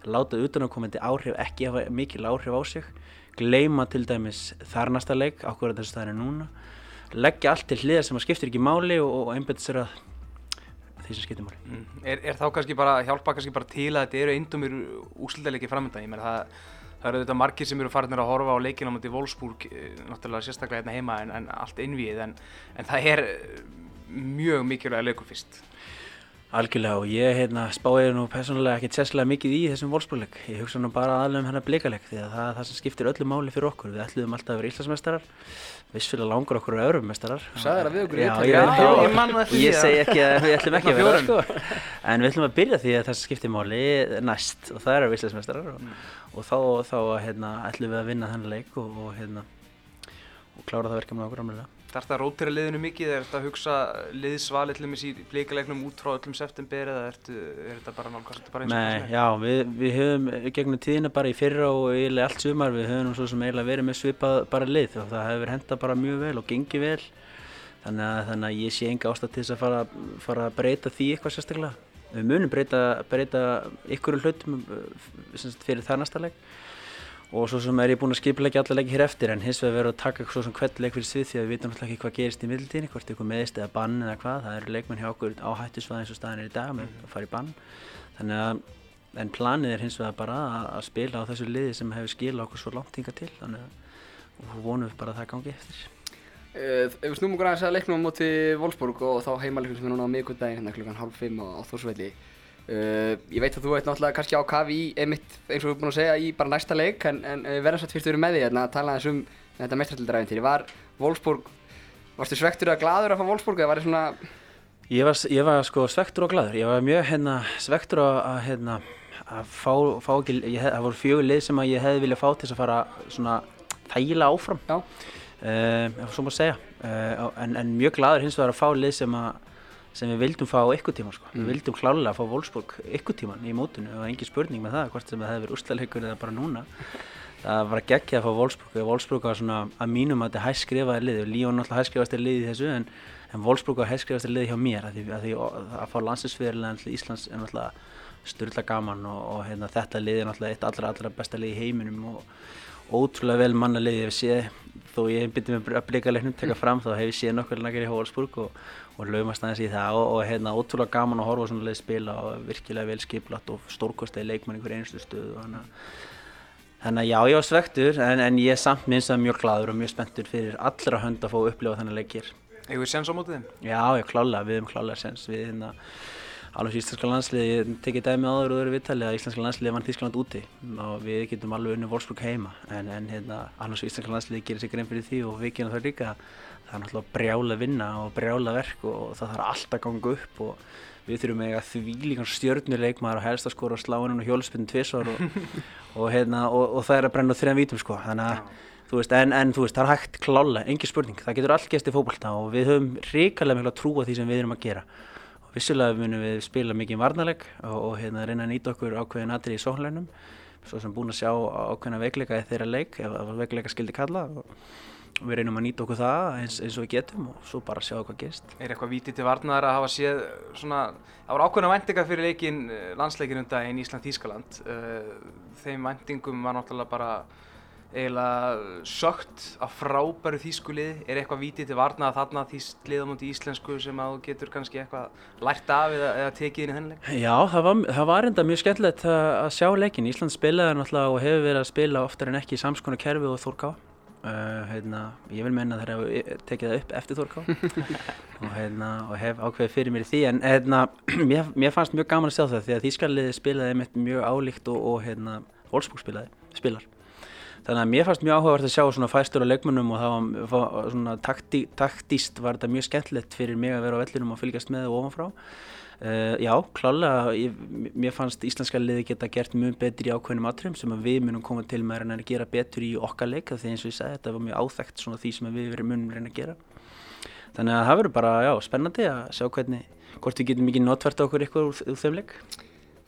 Láta utanákomandi áhrif ekki hafa mikil áhrif á sig. Gleima til dæmis þarnasta leik ákveður þessu staðinu núna leggja allt til hliðar sem að skiptir ekki máli og, og einbetta sér að því sem skiptir máli mm. er, er þá kannski bara, hjálpa kannski bara til að þetta eru eindumir úsildalegi framöndan ég menn það Það eru auðvitað margir sem eru farinir að horfa á leikina motið Wolfsburg, eh, náttúrulega sérstaklega hérna heima en, en allt innvíð en, en það er mjög mikilvæg leikur fyrst. Algjörlega og ég hérna, spáði nú personlega ekki sérslega mikið í þessum volsbúrleik. Ég hugsa nú bara aðlega um hennar blikaleg því að það er það sem skiptir öllu máli fyrir okkur. Við ætluðum alltaf að vera íslasmestarar, vissfélag langur okkur að örfumestarar. Sæðir það við okkur Já, í ég, Ítalíu? já, ég man nú eftir ég því að- segi ekki að við ætlum ekki að vera það sko. En við ætlum að byrja því að það sem skiptir máli næst og það eru íslasmestarar og, og þá, þá hérna, ætlum við að vinna þennan leik og, og, hérna, og klára það verkefni okkur ámlega. Það ert að rótira liðinu mikið, er þetta að hugsa liðsval eitthvað með síðan blíkalegnum út frá öllum september eða er þetta bara þetta bara eins og Nei, það sem er? já, við, við höfum gegnum tíðina bara í fyrra og eiginlega allt sumar við höfum svo sem eiginlega verið með svipað bara lið og það hefur henda bara mjög vel og gengið vel. Þannig að, þannig að ég sé enga ástæð til þess að fara, fara að breyta því eitthvað sérstaklega. Við munum breyta, breyta ykkur hlutum sagt, fyrir það næsta leik og svo sem er ég búinn að skipilegja alla leiki hér eftir en hins vegar verður að taka svo sem hvern leik fyrir svið því að við vitum náttúrulega ekki hvað gerist í middiltíðinni hvort ykkur meðist eða bann eða hvað. Það eru leikmenn hjá okkur á hættusvæði eins og staðin er í dag með að fara í bann. Þannig að en planið er hins vegar bara að, að spila á þessu liði sem hefur skilað okkur svo langt hinga til. Þannig að og vonum við bara að það gangi eftir. Uh, ef við snúmum okkur aðeins að leiknum á móti Wolfsburg og þá heimaleiknum sem er núna á miðgundaginn hérna klukkan hálf fimm á, á Þórsvelli uh, ég veit að þú ert náttúrulega kannski á kafi í einmitt eins og við erum búin að segja í bara næsta leik en, en uh, verðan satt fyrst að vera með því hérna að tala aðeins um þetta mestrættildaræfintýri var Wolfsburg, varstu svektur eða gladur að fá Wolfsburg eða var það svona Ég var, ég var sko svektur og gladur, ég var mjög hérna, svektur að, að, hérna, að fá, fá ekki, það voru fjögur lið sem ég hefði viljað fá til þess að fara svona þægilega áfram, Já. uh, svo má segja, uh, en, en mjög gladur hins vegar að fá lið sem, að, sem við vildum fá ykkur tíma, sko. Mm. við vildum klálega að fá Wolfsburg ykkur tíman í mótinu og engin spurning með það, hvort sem það hefði verið úrslalegur eða bara núna. Það var geggjað að fá Wolfsburg og Wolfsburg var svona að mínum að þetta er hæskrifaði lið og Líón náttúrulega hæskrifaði lið í þessu en, en Wolfsburg var hæskrifaði lið hjá mér að því að, því að fá landsinsfyrirlega til Íslands er náttúrulega styrla gaman og, og hérna, þetta lið er náttúrulega eitt allra allra besta lið í heiminum og ótrúlega vel manna lið ég hef þó byrði með að blika leiknum teka fram þá hef ég séð nokkur nakar í Wolfsburg og, og laumast aðeins í það og, og hérna, ótrúlega gaman að horfa svona lið spila og virkilega vel skiplat og stórkostlega leikmann í hver einustu stöðu og þannig að Þannig já, ég var svektur en, en ég er samt minnst að mjög gladur og mjög spenntur fyrir allra hönd að fá að upplifa þennan leikir. Eigum við sens á mótið þeim? Já, ég klálega, við hefum klálega sens. Við hérna, alveg íslenska landsliði, ég tekið dæmi áður og öðru viðtali að íslenska landsliði vann Þískland úti og við getum alveg unni Wolfsburg heima en, en hérna, alveg íslenska landsliði gerir sig grein fyrir því og við gerum það líka. Það er náttúrulega brjála vinna og brjála verk og það þarf allt að ganga upp og við þurfum eiga því líkan stjörnuleikmaður og helst að skora sláinu og hjólspinn tvisvar og, og, hérna, og, og það er að brenna þrejum vítum sko. Þannig að Þú veist, en, en þú veist, það er hægt klálega, engin spurning, það getur allt gæst í fókbalta og við höfum ríkarlega miklu að trúa því sem við erum að gera. Og vissulega munum við spila mikið varnaleg og, og hérna, reyna að nýta okkur ákveðin atrið í sóhleunum, svo sem búin að sjá ákveðina veikleika í þeirra leik, ef veikleika skildi kalla. Og, og við reynum að nýta okkur það eins, eins og við getum og svo bara sjá hvað gerist. Er eitthvað vítið til varnaðar að hafa séð svona, það voru ákveðna væntingar fyrir leikin, landsleikin um daginn Ísland-Þískaland. Þeim væntingum var náttúrulega bara eiginlega sögt af frábæru þýskulið. Er eitthvað vítið til varnaðar þarna þýst lið á múti íslensku sem að þú getur kannski eitthvað lært af eða, eða tekið inn í þennan leik? Já, það var, það var enda mjög skemmtilegt að, að sjá leikin. Ísland spilaði náttúrulega og hefur verið að spila oftar en ekki í samskona kerfi og Þórká. Uh, heitna, ég vil menna þeir hafa tekið það upp eftir Þórká og, heitna, og hef ákveðið fyrir mér í því. En heitna, mér, mér fannst mjög gaman að sjá það því að Þýskarliði spilaði með mjög álíkt og, og heitna, Wolfsburg spilar. Þannig að mér fannst mjög áhugavert að sjá svona fæstur á leikmönnum og það var, svona takti, taktíst var þetta mjög skemmtilegt fyrir mig að vera á vellinum og fylgjast með og ofanfrá Uh, já, klálega, ég, mér fannst íslenska liði geta gert mjög betri ákveðnum atriðum sem að við munum koma til með að gera betur í okkar leik því eins og ég sagði, þetta var mjög áþægt svona því sem við munum reyna að gera. Þannig að það verður bara, já, spennandi að sjá hvernig, hvort við getum mikið notvært okkur ykkur úr, úr þeim leik.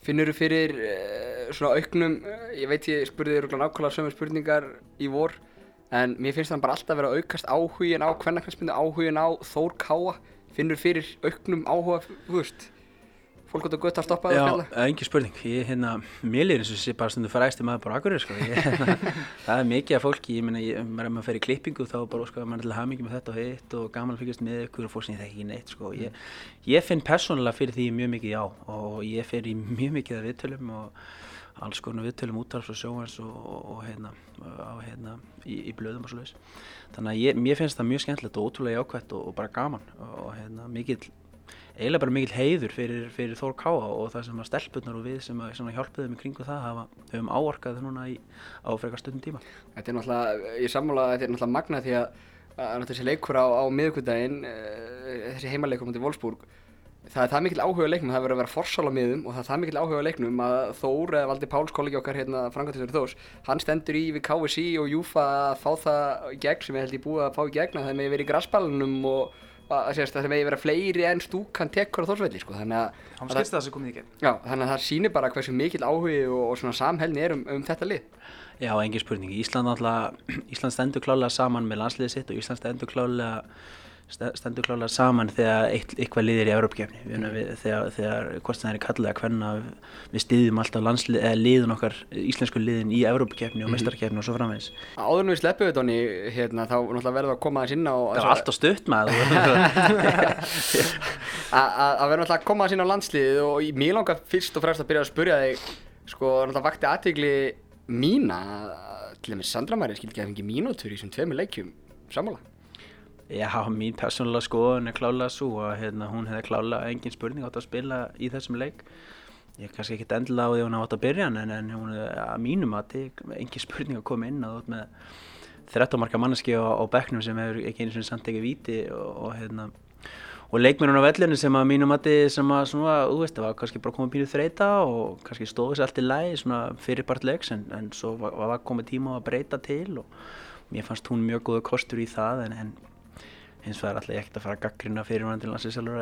Finnur þú fyrir uh, svona auknum, uh, ég veit ég spurði þér nákvæmlega sömu spurningar í vor en mér finnst það bara alltaf vera að aukast áhugin á á fólk átt að gutta að stoppa það Já, að spjalla engi spurning, ég, hérna, mér lýðir eins og sé bara stundu fræsti maður bara akkurir, sko, ég, hérna, það er mikið af fólki, ég meina, ég, maður, maður fer í klippingu þá bara, sko, maður er til að hafa mikið með þetta og hitt og gaman að fylgjast með ykkur og fólk sem þekki ekki neitt, sko, ég, ég finn persónulega fyrir því mjög mikið já og ég fer í mjög mikið af viðtölum og alls konar viðtölum útvarps og sjóans og, og, og hérna, á, hérna í, í blöðum og svo leiðis, þannig að ég, mér finnst það mjög skemmtilegt og ótrúlega jákvæmt og, og bara gaman og hérna, mikill eiginlega bara mikil heiður fyrir, fyrir Þór Káa og það sem að stelpunar og við sem, að, sem hjálpuðum í kringu það hafa, höfum áorkað núna í, á frekar stundum tíma. Þetta er náttúrulega, ég sammála að þetta er náttúrulega magna því að, að þessi leikur á, á miðugvitaðinn, eh, þessi heimaleikur mútið Wolfsburg, það er það mikil áhuga leiknum, það verður að vera forsál á miðum og það er það mikil áhuga leiknum að Þór, eða Valdi Páls kollegi okkar hérna frangatistur Þórs, hann stendur í við KSI og Júfa að fá það gegn sem ég held ég búið að fá í gegn að það með verið í graspalunum og að það með vera fleiri en stúkan tekkur á Þórsvelli sko, þannig að í gegn. Já, þannig að það sýnir bara hversu mikil áhugi og, og svona samhelni er um, um þetta lið. Já, engin spurning. Ísland, Ísland stendur klálega saman með landsliðið sitt og Ísland stendur klálega stendur klálega saman þegar eitthvað liðir í Európkefni þegar, þegar hvort það er kallið að hvenna við stiðjum alltaf liðin okkar íslensku liðin í Európkefni og mhm. mestarkefni og svo framvegs Áður við sleppum við tóni hérna, þá verðum við að koma aðeins inn á Það var alltaf stutt maður. Að verðum alltaf að koma aðeins inn á landslið og ég langar fyrst og fremst að byrja að spurja þig sko, það vakti aðtegli mína til og með Sandra Marí skildi ekki að fengi mínútur í þessum tveimur leikjum sammála Já, mín persónulega skoðun er klálega svo að hérna, hún hefði klálega engin spurning átt að spila í þessum leik. Ég kannski ekkert endilega á því hún átt að byrja en, en hún er að mínum að engin spurning að koma inn að út með 13 marka manneski á, á bekknum sem hefur ekki eins og samt ekki viti og, og, hérna, og leikmennun á vellinu sem að mínum að sem að svona, þú veist, það var kannski bara komið pínuð þreita og kannski stóði sér allt í læg svona fyrirbart leiks en, en svo var, var komið tíma að breyta til og mér fannst hún mjög góða kostur í það en, en hins vegar ég ekkert að fara að gaggrina fyrirvændi landsinsjálfur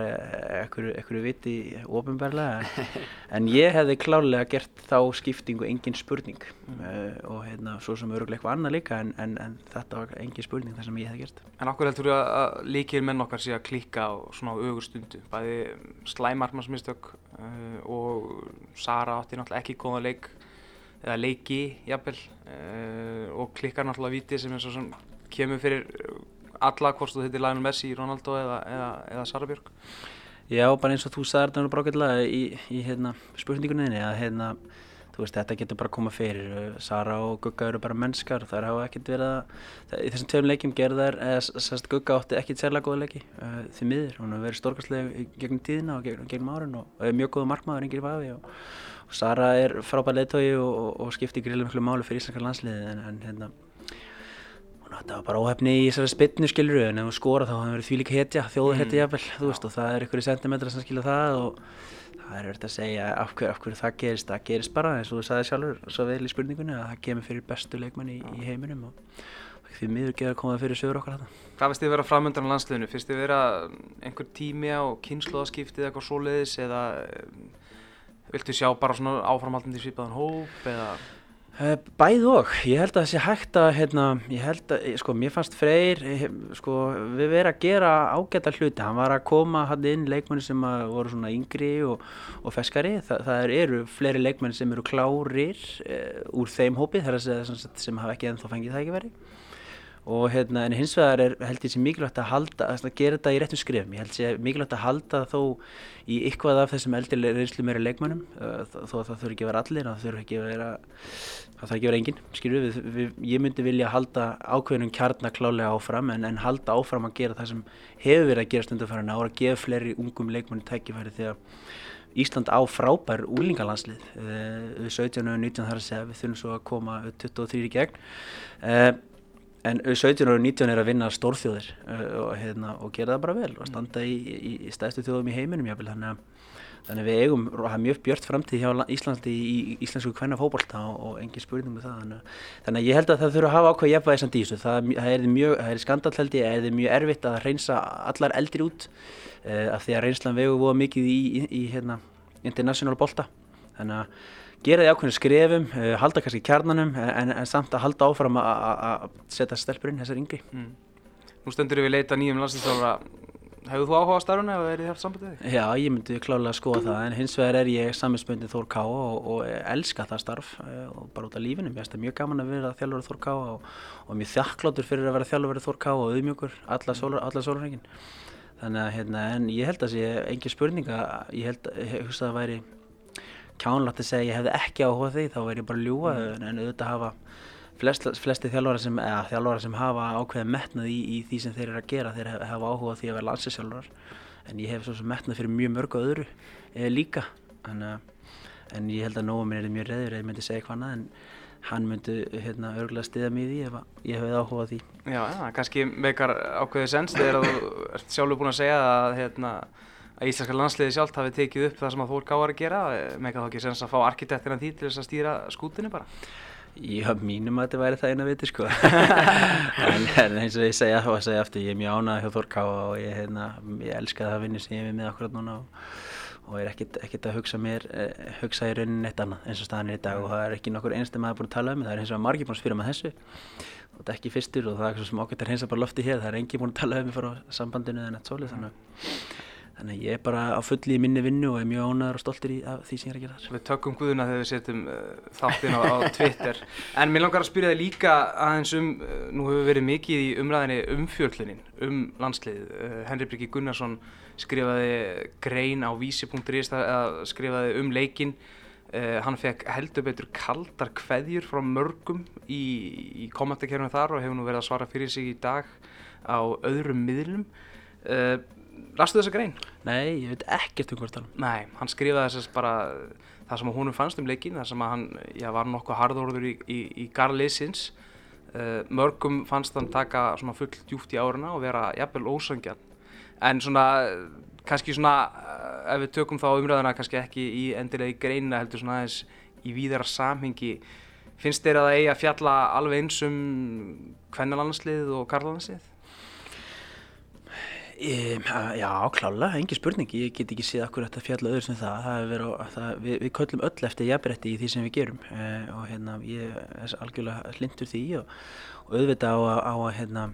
ekkur viti ofinbarlega en ég hefði klálega gert þá skiptingu engin spurning. Mm. uh, og hérna svo sem öruglega eitthvað annað líka en, en, en þetta var engin spurning þar sem ég hefði gert. En okkur heldur þú að líkir menn okkar sé að klíka á svona augur stundu bæði slæmarmarsmistök uh, og Sara átti náttúrulega ekki góða leik eða leiki jafnvel uh, og klikkar náttúrulega viti sem sem kemur fyrir alla hvort þú heitir Lionel Messi, Ronaldo eða, eða, eða Sara Björk? Já, bara eins og þú sagði þetta brákillega í, í hérna, spurningunni að hérna, veist, þetta getur bara að koma fyrir. Sara og Gugga eru bara mennskar þar hafa ekkert verið að í þessum tveim leikjum gerðar, Gugga átti ekkert sérlega góða leiki uh, því miður, hún hefur verið stórkastlega gegnum tíðina og gegnum, gegnum árun og, og mjög góða markmaður, yngir vafi og, og Sara er frábæð leittói og, og skiptir gríðilega miklu máli fyrir íslenskar landsliði en, en hérna þetta var bara óhefni í þessari spilnu skiluru en ef þú skora þá hafði verið því líka hetja þjóður hetja jafnvel, þú veist og það er ykkur í sentimetra sem skilja það og það er verið að segja af hverju, af hverju það gerist. Það gerist bara eins og þú sagði sjálfur svo vel í spurningunni að það kemur fyrir bestu leikmann í, í heiminum og því miður getur að koma fyrir sögur okkar þetta Hvað finnst þið að vera framöndan á landsliðinu? Finnst þið að vera einhver tími á kynnslóðaskiptið eitthvað svoleiðis eða viltu sjá bara svona áframhaldandi svipaðan hóp eða Eh, bæð og, ég held að það sé hægt að, hérna, ég held að, sko, mér fannst Freyr, eh, sko, við verðum að gera ágæta hluti, hann var að koma hann inn leikmenni sem voru svona yngri og, og feskari, Þa, það eru fleiri leikmenni sem eru klárir e, úr þeim hópi, þar að segja sem hafa ekki ennþá fengið það ekki verið og hérna, en hins vegar er, held ég sé mikilvægt að halda, að gera þetta í réttum skrifum, ég held sé mikilvægt að halda þó í ykkvað af þessum eldri reynslu meira leikmannum, þó að það þurfi ekki að vera allir, það þurfi ekki að vera, það þarf ekki að vera enginn, skilju, við, við, ég myndi vilja halda ákveðnum kjarnaklálega áfram, en, en halda áfram að gera það sem hefur verið að gera stundafæran ára, að gefa fleiri ungum leikmanni tækifæri að Ísland á frábær úlingalandslið við 17 og 19 þar að segja, við þurfum svo að koma 23 í gegn. En 17 og 19 er að vinna stórþjóðir uh, og, hérna, og gera það bara vel og standa í, í, í stæðstu þjóðum í heiminum jáfnvel þannig að, þannig að við eigum að hafa mjög björt framtíð hjá Íslandi í, í íslensku kvenna fókbólta og, og engin spurning með það þannig, þannig að ég held að það þurfa að hafa ákveð jafnvægi samt í þessu. Það, það er mjög, það er skandalheldi það er mjög erfitt að reynsa allar eldri út uh, af því að reynslan vegu voða mikið í hérna, international bólta þannig að gera því ákveðinu skrefum, uh, halda kannski kjarnanum en, en samt að halda áfram að setja stelpurinn þessar yngri. Mm. Nú stendur við leita nýjum landslýstofara. Hefur þú áhuga á starfuna eða er þið haft samband við þig? Já, ég myndi klálega að skoða það en hins vegar er ég saminsbundið Þór Ká og, og elska það starf uh, og bara út af lífinu. Mér finnst það mjög gaman að vera þjálfur Þór Ká og, og mjög þjakkláttur fyrir að vera þjálfur Þór Ká og auðmjögur alla sólurhengin. Þannig að hérna, en ég held að það sé engi spurninga, ég held að það væri kjánlagt að segja ég hefði ekki áhuga því þá verð ég bara ljúa mm. en auðvitað hafa flest, flesti þjálfara sem, sem hafa ákveðið metnað í, í því sem þeir eru að gera þeir hafa áhuga því að vera landsinsjálfarar en ég hef svo sem metnað fyrir mjög mörgu öðru e, líka. En, en ég held að nógu minn er mjög reður eða ég myndi segja annað en hann myndi hérna, örgulega stiða mér í ef ég hefði áhugað því. Já, ja, kannski meikar ákveðið sens þegar þú ert sjálfur búin að segja að, hérna, að Íslandska landsliði sjálft hafi tekið upp það sem að þú er gáðar að gera meikar þá ekki sens að fá arkitektina því til þess að stýra skútinu bara? Já, mínum að þetta væri það eina viti sko. En, en eins og ég segja þá að segja aftur, ég er mjög ánað hjá Þorká og ég, hérna, ég elska það að vinna sem ég er með akkurat núna og og er ekkert, ekkert að hugsa mér eh, hugsa í rauninni eitt annað eins og staðan er í dag. Og það er ekki nokkur einstu maður búin að tala um það er eins og margir búin að spyrja með þessu. Og þetta er ekki fyrstur og það er eitthvað sem ágætt að reynsa bara lofti hér það er engi búin að tala um frá sambandinu eða neitt svolítið þannig Þannig ég er bara á fulli í minni vinnu og er mjög ánæður og stoltur í því sem ég er að gera þar. Við tökum guðuna þegar við setjum uh, þáttinn á, á Twitter. En mér langar að spyrja þig líka aðeins um, uh, nú hefur verið mikið í umræðinni umfjörlunin um landsliðið. Uh, Henri Bryggi Gunnarsson skrifaði grein á vísi.is eða skrifaði um leikin. Hann fekk heldur betur kaldar kveðjur frá mörgum í, í kommentarkerfinu þar og hefur nú verið að svara fyrir sig í dag á öðrum miðlum. Lastu þessa grein? Nei, ég veit ekkert um hvort það Nei, hann skrifaði þess bara það sem húnum fannst um leikin það sem hann já, var nokkuð hardorður í, í, í garliðsins uh, mörgum fannst hann taka full djúft í áruna og vera jafnvel ósangjan en svona, kannski svona uh, ef við tökum þá umræðuna kannski ekki í endilega í greinina heldur svona aðeins í víðara samhengi finnst þeir að það eigi að fjalla alveg eins um kvennalandslið og karlalandslið? Já, klálega, engi spurning, ég get ekki séð akkur þetta fjalla öður sem það, það verið, það, við, við köllum öll eftir jafnbretti í því sem við gerum. Uh, og hérna ég er algjörlega hlindur því og, og auðvitað á að, á að, hérna,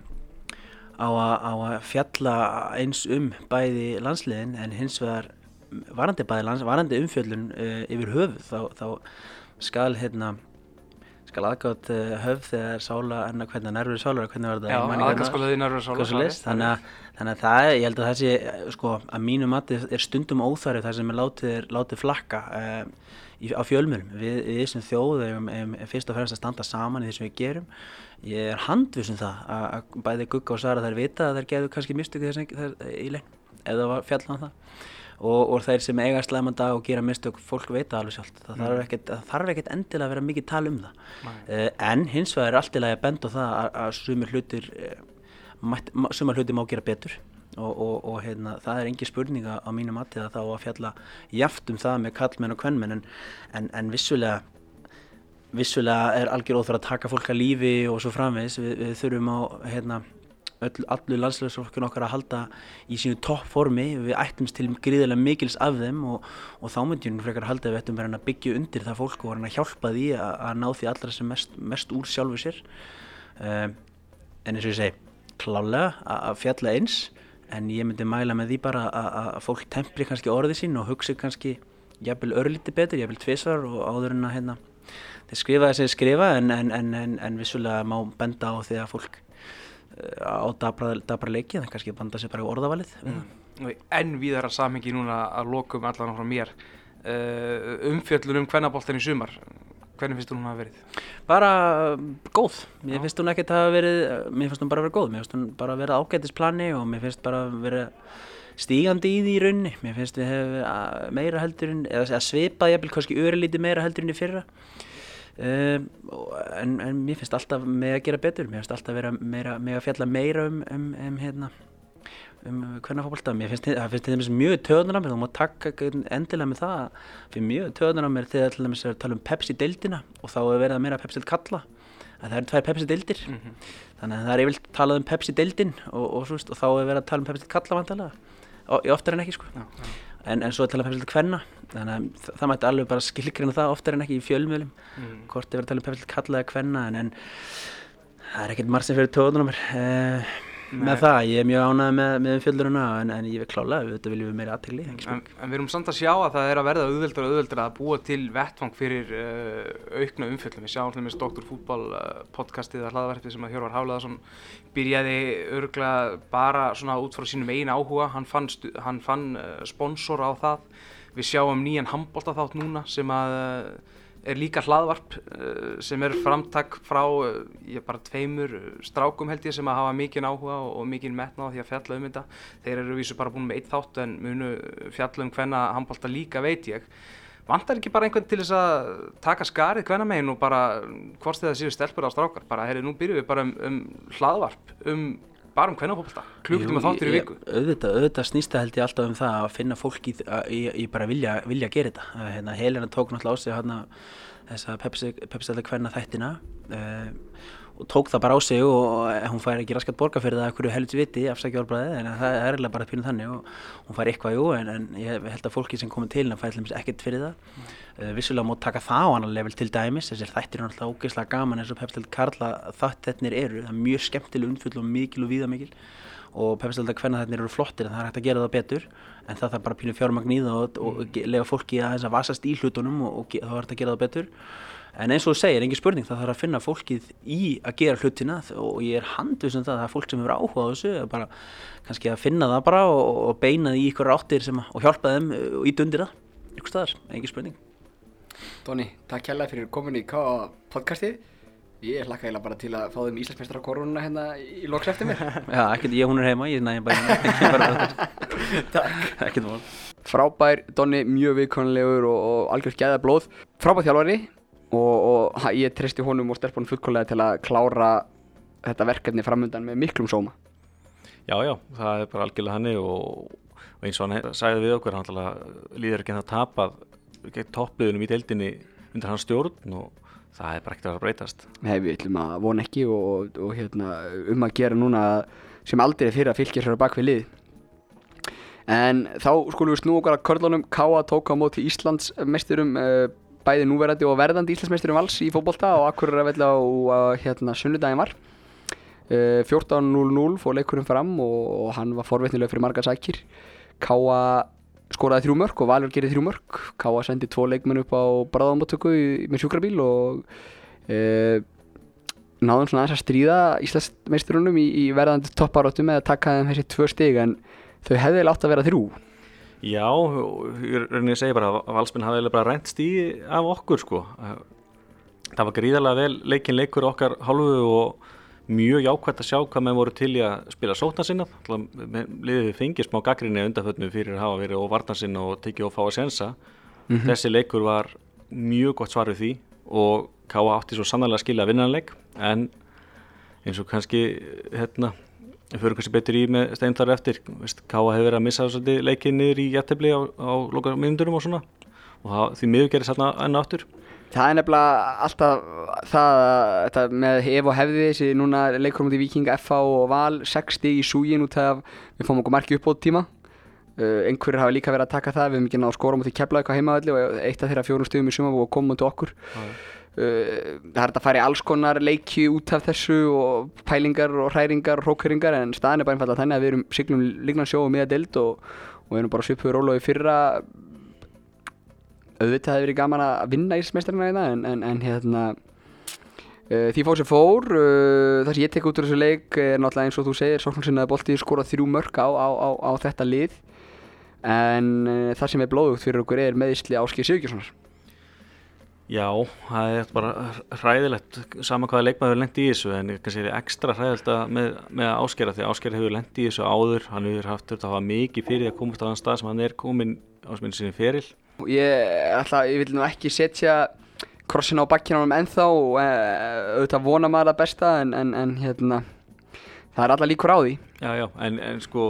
fjalla eins um bæði landsliðin en hins vegar varandi, lands, varandi umfjöllun uh, yfir höfuð þá, þá skal hérna skal aðgátt uh, höfð þegar sála enna hvernig nærfur sálar hvernig var þetta? Já, aðgáttskólaði nærfur sálar þannig að, þannig að það, ég held að það sé sko, að mínu mati er stundum óþarið það sem er látið, látið flakka uh, í, á fjölmjölum við, við sem þjóð erum fyrst og fremst að standa saman í því sem við gerum. Ég er handvisum það að, að bæði Gugga og Sara þær vita að þær gerðu kannski mistöku í lein eða var fjallan um það og, og þeir sem eiga slæman dag og gera mistök, fólk veit alveg sjálf það mm. þarf ekkert, þarf ekkert endilega að vera mikið tala um það. Uh, en hins vegar er allt í lagi að benda á það að, að sumir hlutir uh, sumar hlutir má gera betur. Og, og, og hérna, það er engi spurninga á mínu mati að þá að fjalla jaft um það með kallmenn og kvennmenn en, en, en vissulega vissulega er algjör óþur að taka fólk að lífi og svo framvegs, við, við þurfum á hérna öll, allur landslegarsfólkun okkar að halda í sínu toppformi, við ættumst til gríðilega mikils af þeim og, og þá myndjum við frekar að halda að við ættum verið að byggja undir það fólk og verið að hjálpa því að, að ná því allra sem mest, mest úr sjálfu sér. Um, en eins og ég segi, klálega að fjalla eins en ég myndi mæla með því bara að, að fólk tempri kannski orðið sín og hugsi kannski jafnvel örlíti betur, jafnvel tvísvar og áður en að hérna, þeir skrifa þess að skrifa en, en, en, en vissulega má benda á því að fólk á dabra, dabra leiki þannig kannski banda sér bara í orðavalið. Mm. En við erum samhengi núna að lokum allan frá mér. Uh, umfjöllun um hvernabóltan í sumar. Hvernig finnst þú hún að verið? Bara um, góð, mér finnst hún ekkert að verið mér finnst hún bara að vera góð, mér finnst hún bara að vera ágætisplani og mér finnst bara að vera stígandi í því í raunni mér finnst við hefur meira heldur eða svipað jafnvel kannski örlítið meira heldur en í fyrra Um, en, en mér finnst alltaf með að gera betur, mér finnst alltaf vera meira, með að fjalla meira um, um, um hérna, um hvernig fólkválta mér finnst þetta mjög töðunar á mér þú má taka endilega með það. Fyrir mjög töðunar á mér þegar til dæmis er að tala um Pepsi-deildina og þá er verið að meira Pepsi-deild kalla. Að það eru tvær Pepsi-deildir mm -hmm. þannig að það er yfirlt talað um Pepsi-deildin og, og, og, og þá er verið að tala um Pepsi-deild kalla vantilega, oftar en ekki sko. Já, já en, en svo að tala um pepsild hvenna þannig að það, það mætti alveg bara skilgrina það oftar en ekki í fjölmjölum mm. hvort er verið að tala um pepsild kallaða hvenna en, en það er ekkert marg sem fyrir tóðunum eh, með það, ég er mjög ánægð með, með fjölduruna en, en ég vil klála, þetta viljum við meira aðtegli en, en við erum samt að sjá að það er að verða auðveldur og auðveldur að búa til vettfang fyrir uh, aukna umfjöldum við sjáum hlumist Dr. Fútbol uh, podcastið að hlaðaverfið sem að Hjörvar Hálaðarsson byrjaði örglega bara svona út frá sínum einu áhuga. Hann fann, hann fann uh, sponsor á það. Við sjáum nýjan handbólta þátt núna sem að er líka hlaðvarp uh, sem er framtak frá uh, ég bara tveimur strákum held ég sem að hafa mikinn áhuga og, mikinn metna á því að fjalla um þetta. Þeir eru vísu bara búin með eitt þátt en munu fjalla um hvenna handbólta líka veit ég. Vantar ekki bara einhvern til þess að taka skarið hvenna megin og bara hvort það séu stelpur á strákar bara heyrðu nú byrjuð við bara um, um hlaðvarp um bara um fólkta, klukkutum að þáttir í viku. auðvitað, auðvitað snýsta held ég alltaf um það að finna fólk í, í, í bara vilja, vilja gera þetta. Hérna, Helena tók náttúrulega á sig hérna, þessa pepsæðlega hvernig þættina uh, og tók það bara á sig og hún fær ekki raskat borga fyrir það ekkur helvits viti afsækjálbræði en það er eiginlega bara pínuð þannig og hún fær eitthvað jú en, en ég held að fólki sem komið til hennar fær ekkert fyrir það. Mm. uh, vissulega mót taka það á annar level til dæmis þessir þættir er náttúrulega ógeðslega gaman eins og Pepsdeld Karla þættirnir eru það er mjög skemmtileg umfull og mikil og víðamikil. Og Pepsdeld að hvernig þættirnir eru flottir en það er hægt að gera það betur en það þarf bara pínuð fjármagn í það og, og, og lega fólki að vasast í hlutunum og, og þá er þetta að gera það betur en eins og þú segir, engin spurning, það þarf að finna fólkið í að gera hlutina og ég er handið sem það, það er fólk sem hefur áhuga á þessu bara kannski að finna það bara og, og beina því í ykkur áttir sem, og hjálpa þeim og ít undir það, ykkur staðar, engin spurning. Dóni, takk kærlega fyrir komin í K.A. podcastið. Ég hlakka eiginlega bara til að fá þeim Íslandsmeistra á korununa hérna í loks eftir mér. Já, ekkert ég, hún er heima, ég næði bara Takk. Ekkert mál. Frábær, Dóni, mjög viðkonlegur og, og algjörð gæða blóð Frábær þjálfari og, og ég treysti honum og stelpunum fullkólega til að klára þetta verkefni framöndan með miklum sóma. Já, já, það er bara algjörlega hannig og, og eins og hann sagði við okkur hann líður ekki að tapa gegn toppliðunum í deildinni undir hans stjórn og það er bara ekkert að breytast. Nei, við ætlum að vona ekki og, og hérna, um að gera núna sem aldrei fyrir að fylgja sér bak við lið. En þá skulum við snú okkar að körlunum. Káa tók á móti Íslands mesturum uh, bæði núverandi og verðandi Íslandsmeisturum vals í fókbólta og akkur er að velja á hérna, sunnudagin var. Uh, 14.00 fór leikurinn fram og, og hann var forveitnilega fyrir marga sækir. Káa skoraði þrjú mörg og Valur gerði þrjú mörg Káa sendi tvo leikmenn upp á bráðamáttöku með sjúkrabíl og uh, náðum svona aðeins að stríða Íslandsmeisturunum í, í verðandi topparóttu með að taka þeim þessi tvö stig en þau hefði látt að vera þrjú Já, ég segja bara að valsmenn hafi bara reynt stíði af okkur sko. Það var gríðarlega vel leikin leikur okkar hálfu og mjög jákvæmt að sjá hvað með voru til í að spila sótna sinna. Liðið fengið smá gaggrinni undanfötnu fyrir að hafa verið og varna sinna og tekið og fá að sensa. Mm -hmm. Þessi leikur var mjög gott svar við því og Káa átti svo sannlega að skilja vinnanleik en eins og kannski hérna Við fyrir kannski betur í með stein þar eftir. Káa hefur verið að missa svolítið leikið niður í jættefli á, á loka myndurum og svona og það, því miður gerir sérna enn áttur. Það er nefnilega alltaf það að með hef og hefði þessi núna leikur um því Viking, FH og Val 60 í súgin út af við fáum okkur marki upp á tíma. Uh, einhverjir hafa líka verið að taka það, við hefum ekki náðu skóra mútið keflaði eitthvað heimaðalli og eitt af þeirra fjórum stöðum í suma og komum mútið okkur. Ah. Uh, það er að fara í alls konar leiki út af þessu og pælingar og hræringar og hrókeringar en staðin er bara einfallega þannig að við erum siglum líknan sjó og miða deild og, og við erum bara svipuður í fyrra. Auðvitað hefur verið gaman að vinna ísmeistarina í það en, en, en hérna uh, því fór sem fór uh, það sem ég tek út úr þessu leik er náttúrulega eins og þú segir Sóknarsinnaði bolti skorað þrjú mörg á, á, á, á þetta lið. En það sem er blóðugt fyrir okkur er meðisli Áskei Sigurðssonar Já, það er bara hræðilegt sama hvaða leikmaður lendi í þessu en kannski er það ekstra hræðilegt með, með áskera því að áskera hefur lendi í þessu áður hann hefur haft þetta að hafa mikið fyrir að komast á þann stað sem hann er komin á sinni feril. Ég, ætla, ég vil nú ekki setja krossin á bakkina á hann ennþá og e, auðvitað vona maður að besta en, en, en hérna það er alla líkur á því. Já, já, en, en sko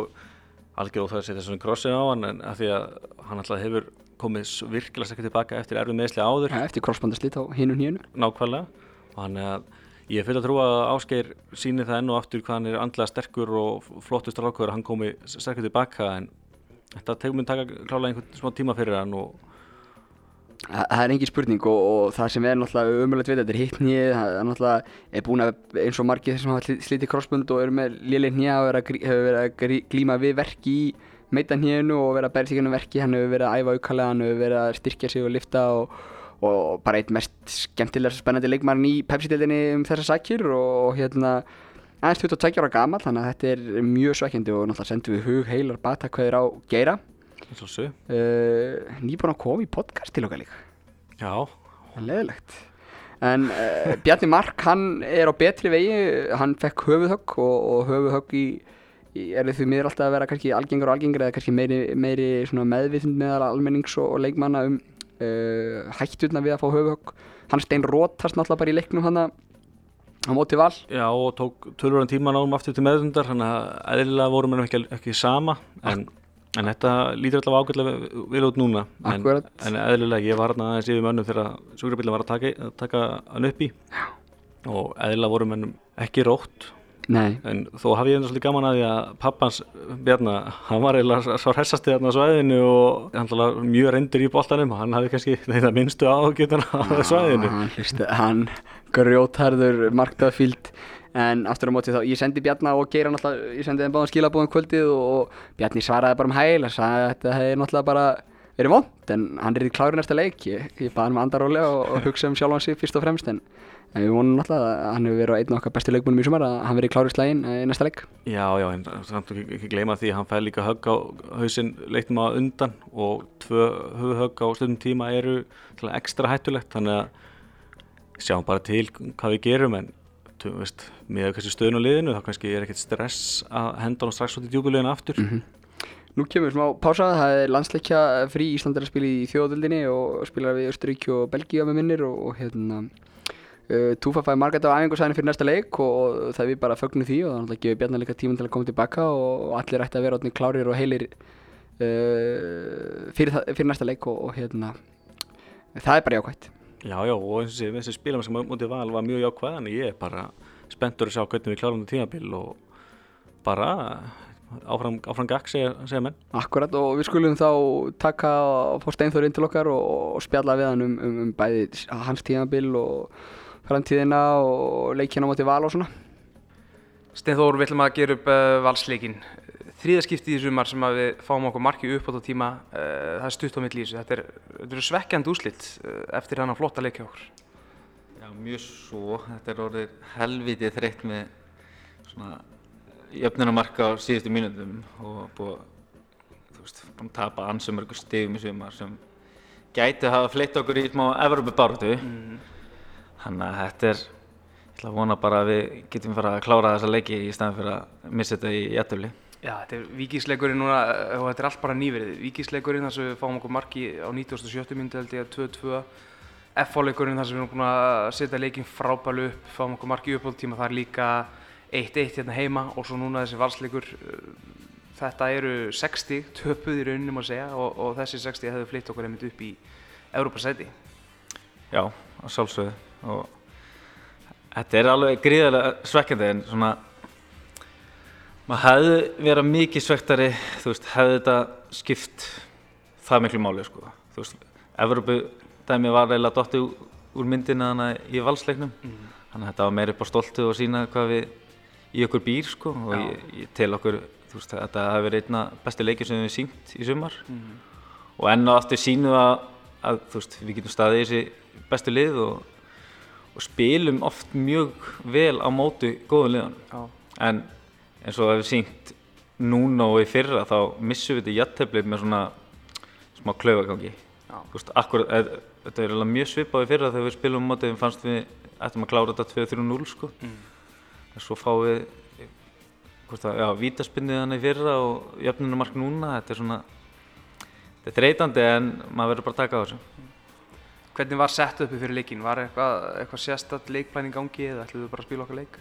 algjör óþæg að setja svona krossin á hann en að því að hann alltaf hefur komið virkilega sækja tilbaka eftir erfið meðsli áður. Ja, eftir krossbandarslít á hinn og hínu nákvæmlega. Og hann er að ég fyrir að trúa að Ásgeir síni það enn og aftur hvað hann er andlega sterkur og flottur strafkvöður að hann komi sterkur tilbaka en þetta tegum við taka klálega einhvern smá tíma fyrir hann og Það er engin spurning og, og það sem er náttúrulega umöðulegt við þetta er hitt nýið, það er náttúrulega er búin að eins og margir sem hafa slítið krossbund og eru með liðleik nýja og hefur verið að glíma við verki í meita hníðinu og verið að bæra sig ennum verki hann hefur verið að æfa aukalega, hann hefur verið að styrkja sig og lifta og, og bara eitt mest skemmtilega spennandi leikmarinn í Pepsi-dildinni um þessa sækjur og hérna aðeins 22 ára gamal þannig að þetta er mjög svækjandi og náttúrulega sendum við hug heilar batakvæður á geira. Uh, nýbúin að koma í podcast til okkar líka. Já, Leðilegt. En uh, Bjarni Mark, hann er á betri vegi, hann fekk höfuðhögg og, og höfuðhögg í, er því miður alltaf að vera kannski algengur og algengur eða kannski meiri, meiri meðvitund meðal almennings og, og leikmanna um uh, hætturna við að fá höfuðhögg. Hann stein rótast náttúrulega bara í leiknum hann á móti val. Já og tók tölvöran tíma náum aftur til meðvindar, þannig að eðlilega vorum við ekki, ekki sama en En þetta lítur allavega ágætlega vel út núna. En, en eðlilega, ég var hérna aðeins yfir mönnum þegar sjúkrabílinn var að taka, að taka hann upp í Já. og eðlilega voru mönnum ekki rótt. Nei. En þó haf ég einnig svolítið gaman að því að pappans, Bjarna, hann var eiginlega svo hressasti hérna á svæðinu og hann var mjög reyndur í boltanum og hann hafði kannski þetta minnstu ágætuna á svæðinu. Hann, hann grjótharður marktaðfíld en aftur á móti þá, ég sendi Bjarni og Geir náttúrulega, ég sendi þeim báðan skilabóðum kvöldið og Bjarni svaraði bara um hæl og sagði að þetta hefði náttúrulega bara verið vond en hann er í klári næsta leik ég, ég baði hann með andaróli og, og hugsa um sjálf hansi fyrst og fremst en, en við vonum náttúrulega að hann hefur verið á einn okkar bestu leikbúnum í sumar að hann verið í klári slægin í næsta leik Já, já, en samt ekki, ekki gleyma því að hann fæði líka högg á hausin leiknum á undan og tvö högg á stundum tíma eru ekstra hættulegt þannig að sjáum bara til hvað við gerum en veist, með kannski stöðun á liðinu þá kannski er ekkert stress að henda hann strax út í djúbuleginu aftur mm -hmm. Nú kemur smá pása, það er landsleikja frí Íslandar að spila í þjóðöldinni og spila við Östuríki og Belgíu með minnir og, og hérna Túfa fæði margætt á æfingarsæðinu fyrir næsta leik og, og það við bara fögnum því og þannig að gefa Bjarnar líka tíman til að koma tilbaka og, og allir ætti að vera átni klárir og heilir uh, fyrir, fyrir næsta leik og hérna það er bara jákvæmt Já, já, og eins og þessi spilum sem mútið val var mjög jákvæð, en ég er bara spenntur að sjá hvernig við klárum þetta tímabil og bara áfram, áfram gakk, segja, segja menn. Akkurat, og við skulum þá taka og fá Steinþór inn til okkar og, og spjalla við hann um, um, um bæði hans tímabil og framtíðina og leikina mútið val og svona. Steinþór, við ætlum að gera upp uh, valsleikin þrýðaskipti í sumar sem að við fáum okkur marki upp á þetta tíma uh, það er stutt á mitt lísu, þetta er, þetta er svekkjand úslitt uh, eftir hann að flotta leikja okkur. Já, mjög svo. Þetta er orðið helvitið þreytt með svona jöfnunamarka á síðustu mínundum og búið þú veist, búin að tapa ansumörgu stegum í sumar sem gæti að hafa fleitt okkur í smá Evropabáratu mm. Þannig að þetta er ég ætla að vona bara að við getum fara að klára þessa leiki í staðan fyrir að missa þetta í jættufli Já, þetta er vikísleikurinn núna eh, og þetta er allt bara nýverið. Vikísleikurinn þar sem við fáum okkur marki á 97. minúti held ég að 2-2. FH-leikurinn þar sem við erum búin að setja leikin frábælu upp, fáum okkur marki upp á tíma. Það er líka 1-1 hérna heima og svo núna þessi valsleikur. Eh, þetta eru 60 töpuð í rauninum að segja og, og þessi 60 hefur flytt okkur einmitt upp í Európa-sæti. Já, sjálfsögðu og þetta er alveg gríðarlega svekkjandi en svona maður hefði verið mikið svektari þú veist, hefði þetta skipt það miklu máli sko þú veist, Evropu dæmi var eiginlega dotti úr myndina þannig í valsleiknum mm. þannig að þetta var meira upp á stoltu og sína hvað við í okkur býr sko og ég, ég tel okkur, þú veist, þetta hefði verið einna besti leikir sem við hefum sínt í sumar mm. og enn og aftur sínu að, að þú veist, við getum staðið í þessi bestu lið og, og spilum oft mjög vel á mótu góðum liðan en eins og það hefur sínt núna og í fyrra þá missum við þetta jætteflið með svona smá klauvagangi þetta er alveg mjög svipað í fyrra þegar við spilum á mótið við fannst við ættum að klára þetta 2-3-0 sko. Mm. en svo fáum við vítaspinnið hann í fyrra og jöfnunumark núna. Þetta er svona þetta er reytandi en maður verður bara að taka á þessu Hvernig var sett uppi fyrir leikin? Var eitthvað, eitthvað sérstatt leikplæning gangi eða ætluðu bara að spila okkar leik?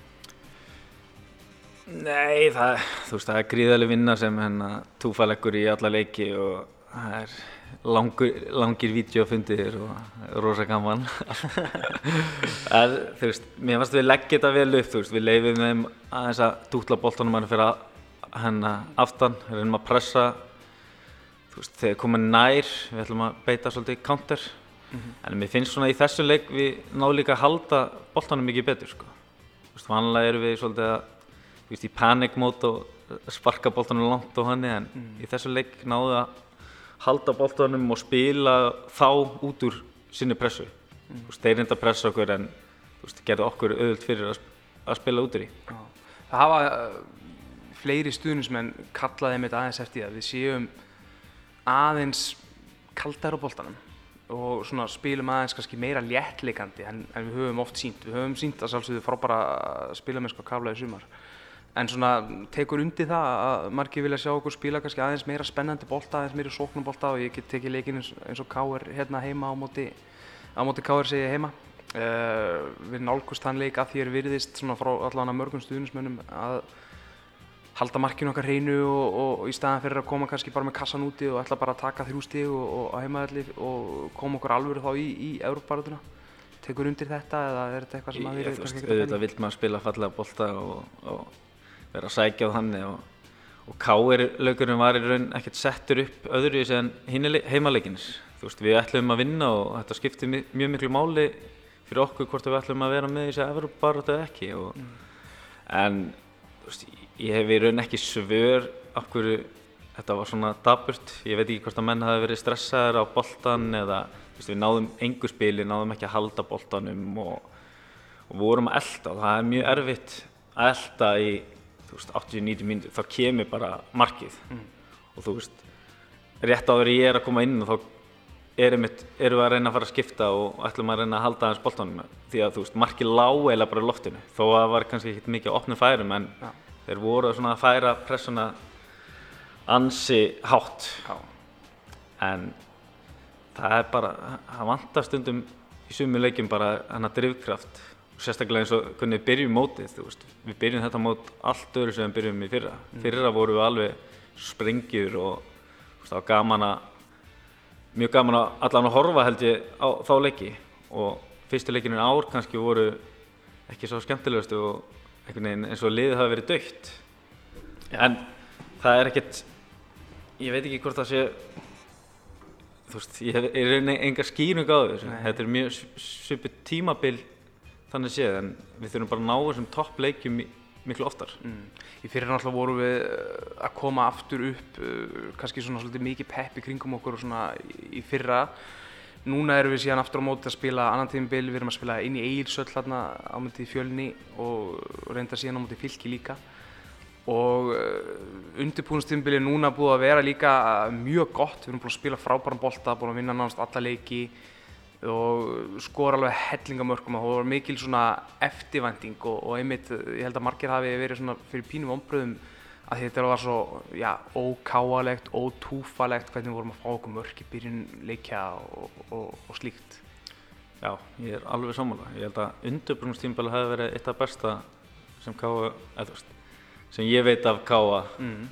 Nei, það, þú veist, það er gríðarlega vinna sem hérna túfaleggur í alla leiki og það er langur, langir videofundir og rosa gaman. en, þú veist, mér finnst við leggja þetta vel upp, þú veist, við leifum þeim aðeins að dútla bóltanum hann fyrir að hérna aftan, reynum að pressa, þú veist, þegar komum nær, við ætlum að beita svolítið counter, mm -hmm. en mér finnst svona í þessu leik við náðu líka að halda bóltanum mikið betur, sko. Þú veist, vanlega erum við svolítið að veist, í panikmót og sparka bóltanum langt á hann en mm. í þessu leik náðu að halda bóltanum og spila þá út úr sinni pressu mm. veist, þeir reynda að pressa okkur en veist, gerði okkur auðvilt fyrir að, að spila út úr í Já. Það hafa uh, fleiri stuðnismenn kallaði með þetta aðeins eftir það við séum aðeins kaldar á bóltanum og svona spilum aðeins kannski meira léttleikandi en, en við höfum oft sínt. Við höfum sínt að sjálfsögðu frábara spilamennsku að kafla í sumar. En svona tekur undir það að margir vilja sjá okkur spila kannski aðeins meira spennandi bolta, aðeins meira sóknumbolta og ég get tekið leikinn eins, eins og K.R. hérna heima á móti, á móti K.R. segi ég heima. Uh, við nálgust þann leik að því er virðist svona frá allavega mörgum stuðnismönnum að halda markinu okkar hreinu og, og, og í staðan fyrir að koma kannski bara með kassan úti og ætla bara að taka þrjú stíg og, og heimaðalli og koma okkur alvöru þá í, í Európa-baratuna. Tekur undir þetta eða er þetta eitthvað sem að við kannski ekki að auðvitað vill maður spila fallega bólta og vera að sækja á þannig og K.R. var í raun ekkert settur upp öðru í sig en heimalegins. Þú veist, við ætlum að vinna og þetta skiptir mjög miklu máli fyrir okkur hvort við ætlum að vera með í sig Európa-baratu eða ekki mm. en ég hef í raun ekki svör af hverju þetta var svona daburt. Ég veit ekki hvort að menn hafi verið stressaður á boltan eða veist, við náðum engu spili, náðum ekki að halda boltanum og, og vorum að elda og það er mjög erfitt að elda í 80-90 mínutur. Þá kemur bara markið mm. og þú veist, rétt áður ég er að koma inn og þá erum við að reyna að fara að skipta og ætlum að reyna að halda aðeins boltanum því að þú veist, markið lág eða bara loftinu þó að það var kannski ekki mikið opnum færum en ja þeir voru að færa pressuna ansi hátt Já. en það er bara, það vantar stundum í sumi leikjum bara hana drivkraft sérstaklega eins og hvernig við byrjum mótið við byrjum þetta mót allt öðru sem við byrjum í fyrra mm. fyrra voru við alveg sprengjur og það var gaman að mjög gaman að allan að horfa held ég á þá leiki og fyrstu leikinu ár kannski voru ekki svo skemmtilegustu og einhvern veginn eins og liðið hafi verið dögt en það er ekkert ég veit ekki hvort það sé þú veist, ég hef reyni enga skýrung á þessu. Þetta er mjög svipið tímabil þannig séð en við þurfum bara að ná þessum toppleikjum miklu oftar. Mm. Í fyrir náttúrulega vorum við eh, að koma aftur upp uh, kannski svona svolítið mikið pepp í kringum okkur og svona í fyrra Núna erum við síðan aftur á móti að spila annan tímbil, við erum að spila inn í Egilsöll hérna á móti fjölni og reynda síðan á móti fylki líka. Og uh, undirbúinustímbili er núna búið að vera líka mjög gott, við erum búin að spila frábæran bolta, búin að vinna náttúrulega alla leiki og skora alveg hellingamörkum. Og það var mikil svona eftirvænting og, og einmitt, ég held að margir hafi verið svona fyrir pínum ombröðum að þetta var svo já, ókáalegt, ótúfalegt hvernig við vorum að fá okkur mörk í byrjun leikja og, og, og slíkt. Já, ég er alveg sammála. Ég held að undurbrunstímbali hefði verið eitt af besta sem Káa, eða sem ég veit af Káa mm.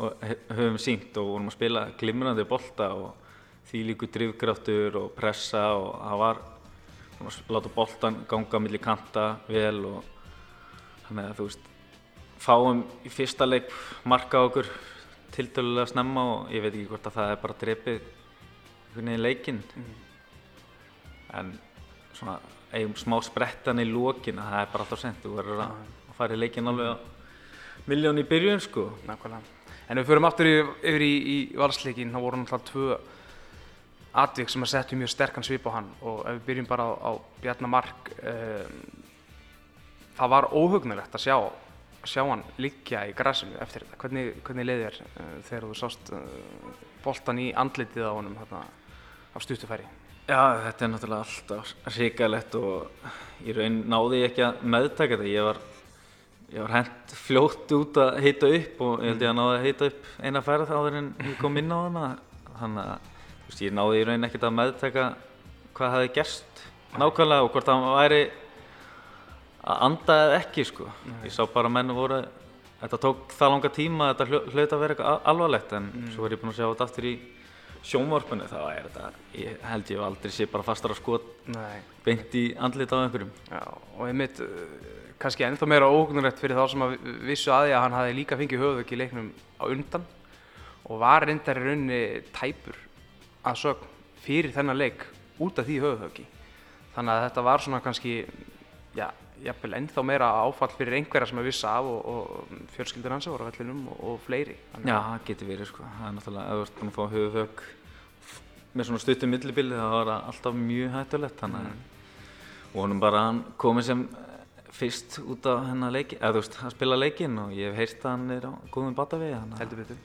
og höfum sínt og vorum að spila glimrandi bolta og því líku drivkraftur og pressa og það var að láta boltan ganga millir kanta vel og þannig að þú veist fáum í fyrsta leik marka okkur tildalulega snemma og ég veit ekki hvort að það er bara drepið einhvern veginn leikinn. Mm. en svona eigum smá sprettan í lókin að það er bara alltaf sent þú verður að, að fara í leikinn alveg á miljón í byrjun sko. Nákvæmlega. En við förum aftur yfir í, í valsleikin þá voru náttúrulega tvö atvik sem að setja mjög sterkan svip á hann. Og ef við byrjum bara á, á Bjarnamark um, það var óhugnulegt að sjá sjá hann liggja í grassinu eftir þetta. Hvernig, hvernig leiði þér uh, þegar þú sást uh, boltan í andlitið á honum þarna á stutufæri? Já, þetta er náttúrulega alltaf ríkalegt og ég raun náði ekki að meðtaka þetta. Ég var, ég var hent fljótt út að heita upp og ég held ég að náði að heita upp eina færð áður en ég kom inn á hana. Þannig að veist, ég náði í raun ekkert að meðtaka hvað það hefði gerst nákvæmlega og hvort það væri að anda eða ekki sko. Nei. Ég sá bara að menn voru, þetta tók það langa tíma að þetta hlaut að vera eitthvað alvarlegt en mm. svo er ég búinn að sjá þetta aftur í sjónvarpunni þá er þetta, ég held ég aldrei sé bara fastar á skot beint í andlit á einhverjum. Já og einmitt kannski ennþá meira óhugnulegt fyrir þá sem að vissu aði að hann hafi líka fengið höfðvögg í leiknum á undan og var reyndar í rauninni tæpur að sögn fyrir þennan leik út af því höfðvöggi. Þannig að þetta var svona kannski, já, jafnvel ennþá meira áfall fyrir einhverja sem er vissa af og, og fjölskyldur hans voru á vellinum og, og fleiri. Þannig Já, það getur verið sko. Það er náttúrulega, ef þú ert búinn að fá höfðvögg með svona stuttum millibili þá var það alltaf mjög hættulegt. Þannig að mm. vonum bara að hann komi sem fyrst út af hennar leiki, eða þú veist, að spila leikin og ég hef heyrst að hann er á góðum batavegi. Heldur betur.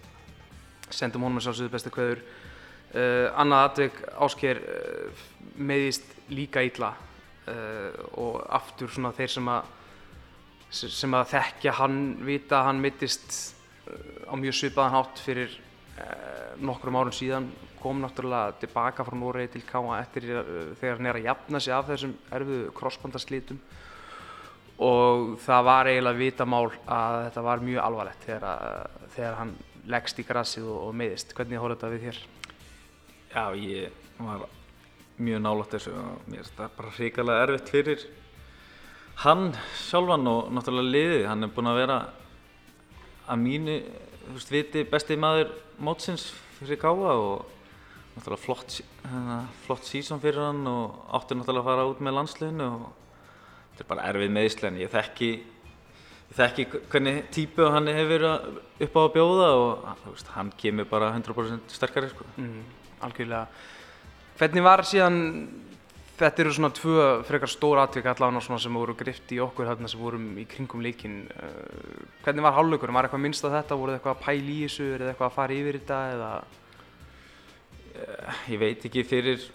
Sendum honum að sjálfsögðu bestu hverður Uh, annað atvik Ásker uh, meðist líka illa uh, og aftur svona þeir sem að sem að þekkja hann vita að hann mittist á mjög svipaðan hátt fyrir nokkrum árum síðan kom náttúrulega tilbaka frá Noregi til Káa eftir þegar hann er að jafna sig af þessum erfiðu crossbandarslitum og það var eiginlega vitamál að þetta var mjög alvarlegt þegar, þegar hann leggst í grassið og, og meðist. Hvernig hóla þetta við þér? Já, ég var mjög nálátt þessu og mér finnst það bara hrikalega erfitt fyrir hann sjálfan og náttúrulega liðið. Hann er búinn að vera að mínu, þú veist, viti besti maður mótsins fyrir gáða og náttúrulega flott, hérna, flott sísón fyrir hann og átti náttúrulega að fara út með landsliðinu og þetta er bara erfið meðislega en ég þekki ég þekki hvernig típu hann hefur upp á að bjóða og veist, hann kemur bara 100% sterkari sko. Mm algjörlega. Hvernig var síðan, þetta eru svona tvö frekar stór atvika allavega sem voru grift í okkur þarna sem vorum í kringum leikin. Eh, hvernig var hálfleikurinn? Var eitthvað minnst af þetta? Voru þið eitthvað að pæla í þessu? Er þið eitthvað að fara yfir þetta? Eða? Eh, ég veit ekki fyrir,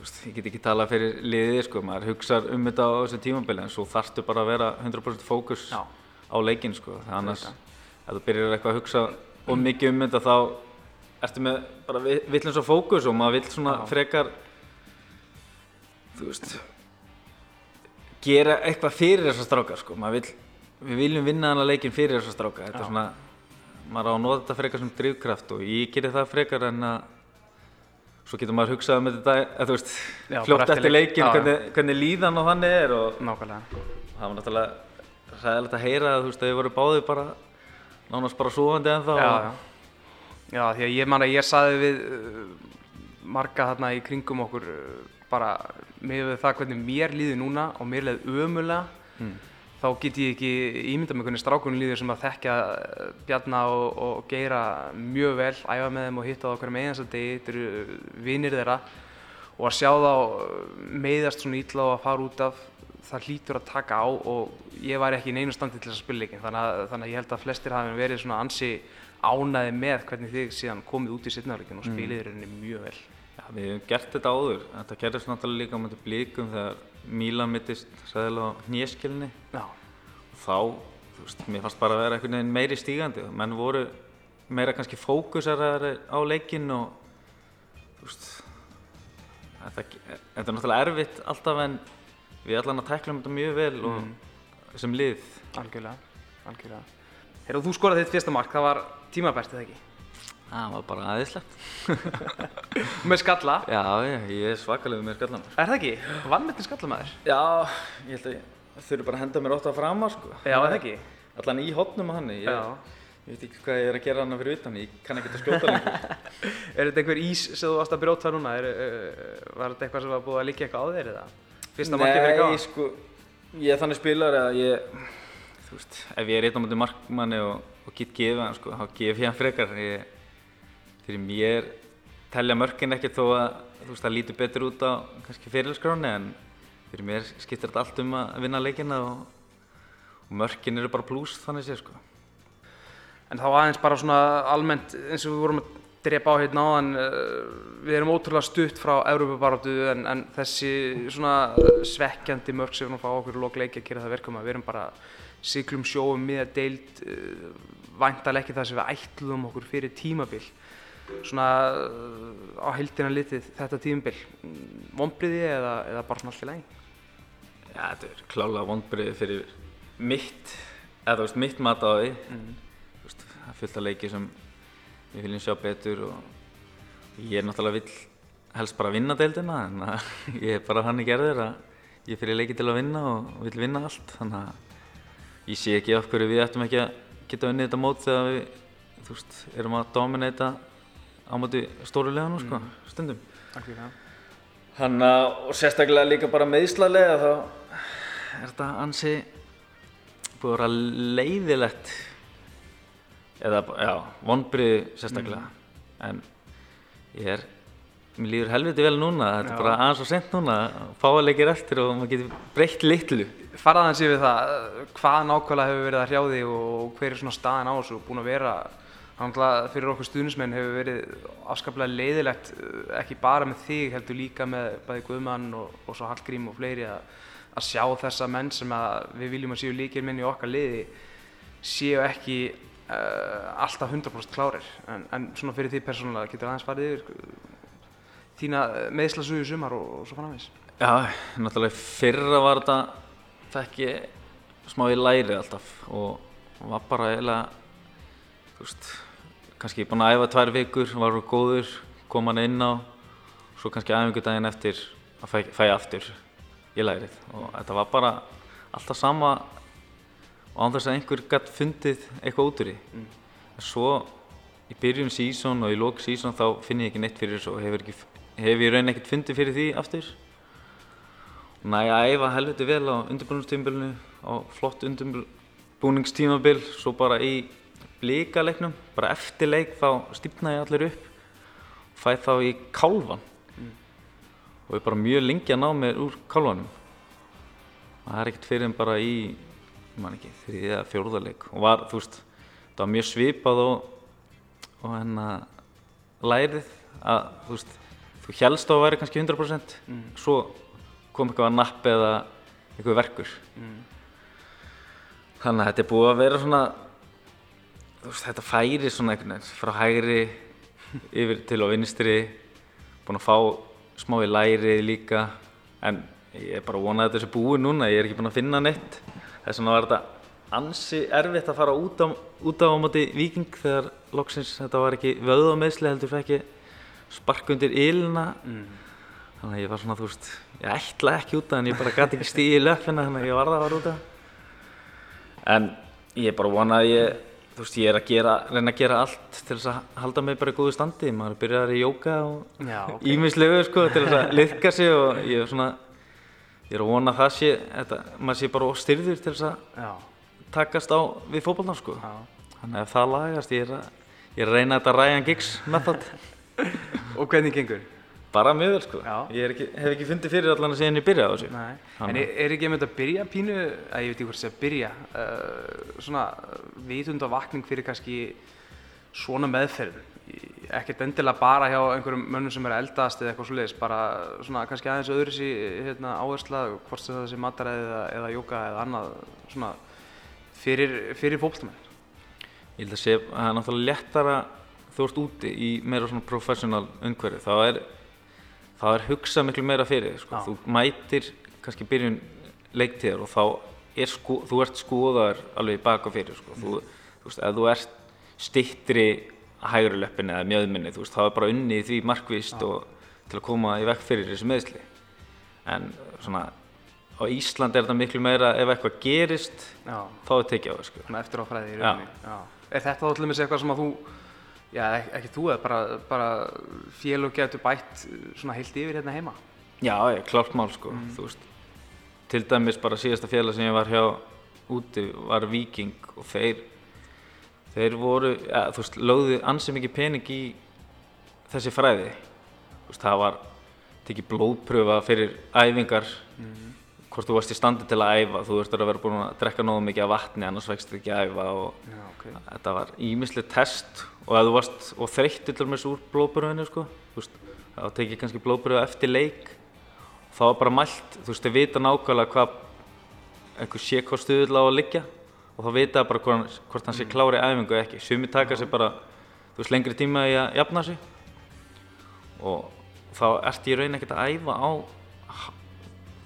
ég get ekki tala fyrir liðið sko, maður hugsa um þetta á þessu tímabili en svo þarfstu bara að vera 100% fókus á leikin sko. Þannig að ef þú byrjar eitthvað að hugsa og mikið um þetta þá ertu með bara vill eins og fókus og maður vill svona Já. frekar þú veist gera eitthvað fyrir þessar strákar sko, vill, við viljum vinna hana leikin fyrir þessar strákar, þetta er svona maður á að nota þetta frekar sem drivkraft og ég gerir það frekar en að svo getur maður hugsað um þetta eða þú veist, Já, fljótt eftir, leikin hvernig, hvernig líðan og hann er og Nákvæmlega. það var náttúrulega ræðilegt að heyra að þú veist, þau voru báðið bara nánast bara súandi en þá Já, því að ég man að ég saði við uh, marga þarna í kringum okkur uh, bara með það hvernig mér líði núna og mér leiði ömulega mm. þá get ég ekki ímynda með hvernig strákunum líður sem að þekkja uh, Bjarnar og, og Geira mjög vel, æfa með þeim og hitta á okkur með einans að degi, þetta eru vinnir þeirra. Og að sjá þá meiðast svona ítla og að fara út af það hlýtur að taka á og ég var ekki í neinu standi til þess að spila ekki þannig, þannig að ég held að flestir hafi verið svona ansi ánaði með hvernig þið síðan komið út í sittnafleikin og spiliðir henni mm. mjög vel. Já, við hefum gert þetta áður. Þetta gerðist náttúrulega líka mjög blíkum þegar Mílan mittist sæðilega á nýjaskilni. Já. Og þá, þú veist, mér fannst bara að vera einhvern veginn meiri stígandi. Menn voru meira kannski fókusaraðar á leikin og, þú veist, þetta, þetta er náttúrulega erfitt alltaf en við allan að tækla um þetta mjög vel og mm. sem lið. Algjörlega, algjörlega. Herru, þú skoraði þitt fyrsta mark, það var tímabært eða ekki? Það var bara aðeinslegt. með skalla? Já, ég, ég er svakalega með skalla. Er það ekki? Vannmettin skallamæður? Já, ég held að þau eru bara að henda mér ótt að frama sko. Já, er það ekki? Allan í hotnum á hann. Ég, ég veit ekki hvað ég er að gera hann fyrir utan, ég kann ekki að skjóta lengur. er þetta einhver ís sem þú varst að brjóta núna? Er, uh, var þetta eitthvað sem var búið að líka eitthvað á þér eða? Fyrsta markið fyrir gáða? Nei, sko, ég er þannig spilar að ég, veist, ef ég er einn á mjöndi markmanni og og get gefa hann sko, þá gef ég hann frekar. Fyrir mér telja mörkin ekkert þó að veist það lítur betur út á kannski fyrirskráni en fyrir mér skiptir þetta allt um að vinna leikina og, og mörkin eru bara pluss þannig sé sko. En þá aðeins bara svona almennt eins og við vorum að drepa á hérna á en uh, við erum ótrúlega stutt frá Európa-baróttu en, en þessi svona svekkjandi mörk sem við erum að fá okkur og lókleiki að gera það verkum að við erum bara siglum sjóum miða deild uh, væntalega ekki það sem við ætluðum okkur fyrir tímabil svona uh, á heildina litið þetta tímabil vonbriði eða, eða bara svona allt í lægi? Já, þetta er klálega vonbriði fyrir mitt eða þú veist, mitt mat á því mm. þú veist, það fullt af leiki sem við viljum sjá betur og ég er náttúrulega vill helst bara að vinna deildina en ég er bara hann í gerðir að ég fyrir leiki til að vinna og vill vinna allt þannig að ég sé ekki af hverju við ættum ekki að geta unnið þetta mót þegar við þú veist, erum að dominata á móti stóru leðan sko, mm. stundum Þannig að, og sérstaklega líka bara meðslalega þá er þetta ansi búið að vera leiðilegt eða, já, vonbriði sérstaklega mm. en ég er Mér líður helviti vel núna, þetta Já. er bara aðeins og sent núna, fáleikir eftir og maður getur breytt litlu. Farað hans yfir það, hvað nákvæmlega hefur verið að hrjá þig og hver er svona staðin á þessu? Búin að vera að fyrir okkur stuðnismenn hefur verið afskaplega leiðilegt, ekki bara með þig, heldur líka með bæði Guðmann og, og svo Hallgrím og fleiri að, að sjá þessa menn sem við viljum að séu líkir minn í okkar liði séu ekki uh, alltaf 100% klárir. En, en svona fyrir því persónulega getur aðeins farið yfir þína meðslasugu sumar og, og svo fannavís. Já, náttúrulega fyrra var þetta fekk ég smá í læri alltaf og var bara eiginlega þú veist, kannski búinn að æfa tvær vikur, var verið góður, kom hann inn á, svo kannski æfingu daginn eftir að fæ, fæ aftur í lærið og þetta var bara alltaf sama og án þess að einhver gætt fundið eitthvað út úr því. Mm. Svo í byrjun sísón og í lók sísón þá finn ég ekki neitt fyrir þessu og hefur ekki, hef ég raun ekkert fundið fyrir því aftur. Næ að æfa helviti vel á undirbúningstímabilinu, á flott undirbúningstímabil, svo bara í blíkaleiknum, bara eftir leik þá stýpna ég allir upp fæ þá í kálvan mm. og ég bara mjög lengi að ná mér úr kálvanum það er ekkert fyrir en bara í mann ekki, þriðið eða fjórðarleik og var, þú veist, það var mjög svipað og og hérna lærið að, þú veist þú helst á að væri kannski 100% mm. svo kom eitthvað að napp eða eitthvað verkur mm. þannig að þetta er búið að vera svona veist, þetta færi svona einhvern veginn frá hægri yfir til á vinstri búin að fá smá í læri líka en ég er bara vonað að þetta sé búið núna ég er ekki búin að finna neitt þess vegna var þetta ansi erfitt að fara út á, út á ámati viking þegar loksins þetta var ekki vöðameðsli heldur fyrir ekki spark undir yluna mm. þannig að ég var svona þú veist ég ætla ekki út af en ég bara gæti ekki stíði í löfina þannig að ég var það að fara út af en ég er bara vonað að ég Þú veist, ég er að gera, reyna að gera allt til þess að halda mig bara í góðu standi. Maður byrjar í jóka og ímislegu okay. sko, til þess að liðka sig og ég er svona, ég er að vona að það sé, þetta, maður sé bara styrður til þess að Já. takast á við fókbalná sko. Já. Þannig að ef það lagast, ég er að, ég er að reyna þetta Ryan Giggs method. og hvernig gengur? Bara mjög vel sko. Ekki, hef ekki fundið fyrir allan að segja henni byrja á þessu. En er, er ekki einmitt að byrja pínu, að ég veit ekki hvort það sé að byrja, uh, svona vitundavakning fyrir kannski svona meðferð. Ekkert endilega bara hjá einhverjum mönnum sem er eldast eða eitthvað svoleiðis, bara svona kannski aðeins öðru sí hérna, áhersla, hvort það sé mataræði eða, eða jóka eða annað svona fyrir, fyrir fólkstamenn. Ég held að sé að það er náttúrulega léttara þú ert úti í meira svona professional umhverfi, þá er það er hugsað miklu meira fyrir sko. þú mætir kannski byrjun leiktíðar og þá er sko, þú ert skoðar alveg baka fyrir sko. mm. þú, þú veist, ef þú ert stittri hægri löppin eða mjöðminni, þú veist, þá er bara unni því markvist og til að koma í vekk fyrir þessu meðsli en svona á Ísland er þetta miklu meira ef eitthvað gerist Já. þá er tekið á það sko. eftir áfræði í rauninni er þetta þá til og með eitthvað sem að þú Já, ekki þú, eða bara, bara félög getur bætt svona heilt yfir hérna heima? Já, ég, klárt mál sko, mm. þú veist. Til dæmis bara síðasta félag sem ég var hjá úti var Viking og þeir, þeir voru, ja, þú veist, lögðu ansið mikið pening í þessi fræði. Þú veist, það var tekið blóðpröfa fyrir æfingar, mm. hvort þú varst í standi til að æfa, þú veist að vera búin að drekka nógu mikið af vatni, annars vexti ekki að æfa og Já, okay. þetta var ímislega test og ef þú varst og þreyttir til og með úr blóðbröðinu sko, þá tekið kannski blóðbröðu eftir leik. Þá er bara mælt, þú veist, þau vita nákvæmlega hvað einhver sé hvað stuðull á að liggja. Og þá vita bara hvort, hvort hann sé mm. klári æfingu eða ekki. Sumi taka sér bara, þú veist, lengri tíma í að jafna sig. Og þá ert ég raun ekkert að æfa á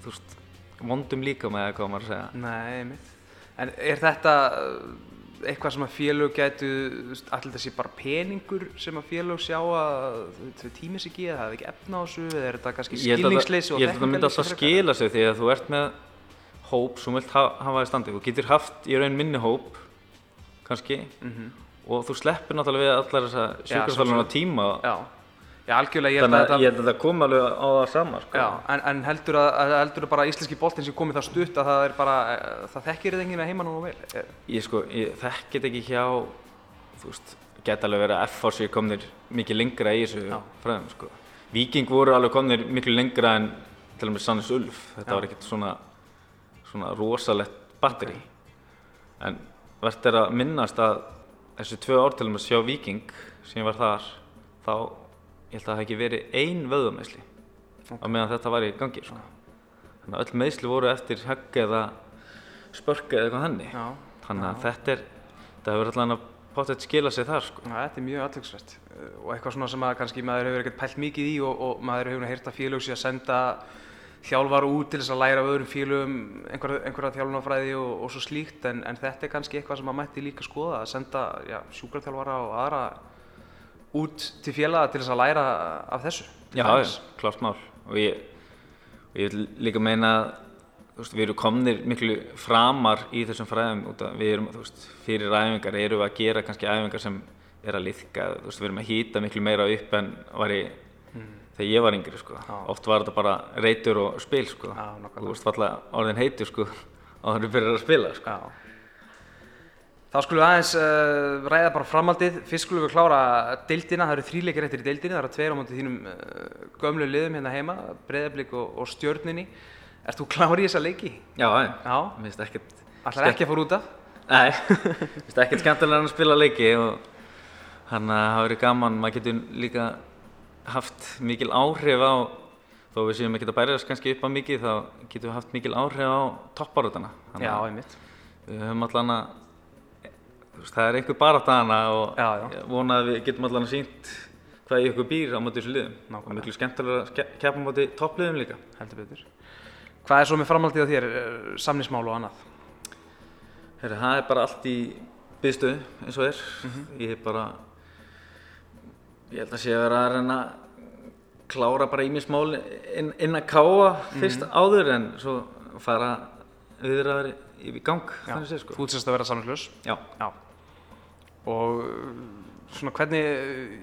þú veist, vondum líka með hvað maður segja. Nei, mitt En er þetta eitthvað sem að félög getu, allir sé bara peningur sem að félög sjá að þau tímis ekki eða það hefði ekki efna á þessu eða er þetta kannski skilningsleysi og þekkingarleysi? Ég held að það myndi alltaf skila sig því að þú ert með hóp sem vilt hafa í standi. Þú getur haft í raun minni hóp kannski mm -hmm. og þú sleppur náttúrulega við allar þessa sjúkarþálunar tíma. Já. Já, algjörlega, ég held að þetta... Ég held að það kom alveg á það sama, sko. Já, en, en heldur að, að heldur að bara íslenski boltinn sem komið það stutt að það er bara, það þekkir þið enginn að heima nú og vel? Ég sko, ég þekkir þetta ekki hjá, þú veist, geta alveg verið að F-fórsi komnir mikið lengra í þessu fræðum, sko. Viking voru alveg komnir miklu lengra en til og með Sannes Ulf. Þetta Já. var ekkert svona, svona rosalett batteri. En verðt er að minnast að þessu tvö ár til og með sjá Viking sem var þar þá ég held að það hef ekki verið ein vöðumæsli okay. á meðan þetta var í gangi sko. þannig að öll meðsli voru eftir högg eða spörk eða eitthvað hannig þannig að þetta er þetta hefur allavega potið skila sig þar sko. Já, þetta er mjög aðlöksvært og eitthvað svona sem að kannski maður hefur ekkert pælt mikið í og, og maður hefur heyrt að félög sé að senda þjálfar út til þess að læra af öðrum félögum einhverja, einhverja þjálfunafræði og, og svo slíkt en, en þetta er kannski eitthvað sem maður mætti líka skoða að senda já, sjúkarþjálfara og aðra út til félaga til þess að læra af þessu. Já, já, klart mál og ég, og ég vil líka meina að veist, við erum komnir miklu framar í þessum fræðum við erum, þú veist, fyrir æfingar erum við að gera kannski æfingar sem er að liðka, þú veist, við erum að hýta miklu meira upp en var í mm. þegar ég var yngri, sko, ah. oft var þetta bara reytur og spil, sko ah, þú veist, alltaf orðin heitur, sko á þannig að við byrjar að spila, sko ah. Þá skulum við aðeins uh, ræða bara framaldið, fyrst skulum við klára deildina, það eru þríleikir eftir í deildina, það eru tveir á móti þínum uh, gömlu liðum hérna heima, Breiðablík og, og Stjörninni Erst þú klár í þessa leiki? Já, já. Mér finnst ekkert... Ætlar ekki að fara út af? Nei, mér finnst ekkert skemmtilega að spila leiki og hann að hafa verið gaman, maður getur líka haft mikil áhrif á, þó við séum ekki að bæra þess kannski upp á mikið, þá getum við haft mikil áhrif á topparútana. Að, það er einhver barátt að hana og já, já. vona að við getum allan að sínt hvað í okkur býr á móti þessu liðum. Nákvæmlega. Og miklu skemmtilega að keppa á móti toppliðum líka. Heldur betur. Hvað er svo með framhaldið á þér, eh, samnismál og annað? Herri, það er bara allt í byggstuðu eins og er. Mm -hmm. Ég er bara, ég held að sé að vera að reyna að klára bara í mér smál inn, inn að káa fyrst mm -hmm. áður en svo fara viður að vera í gang. Já, sko. þú útsast að vera samnislaus? Já. Já. Og svona hvernig,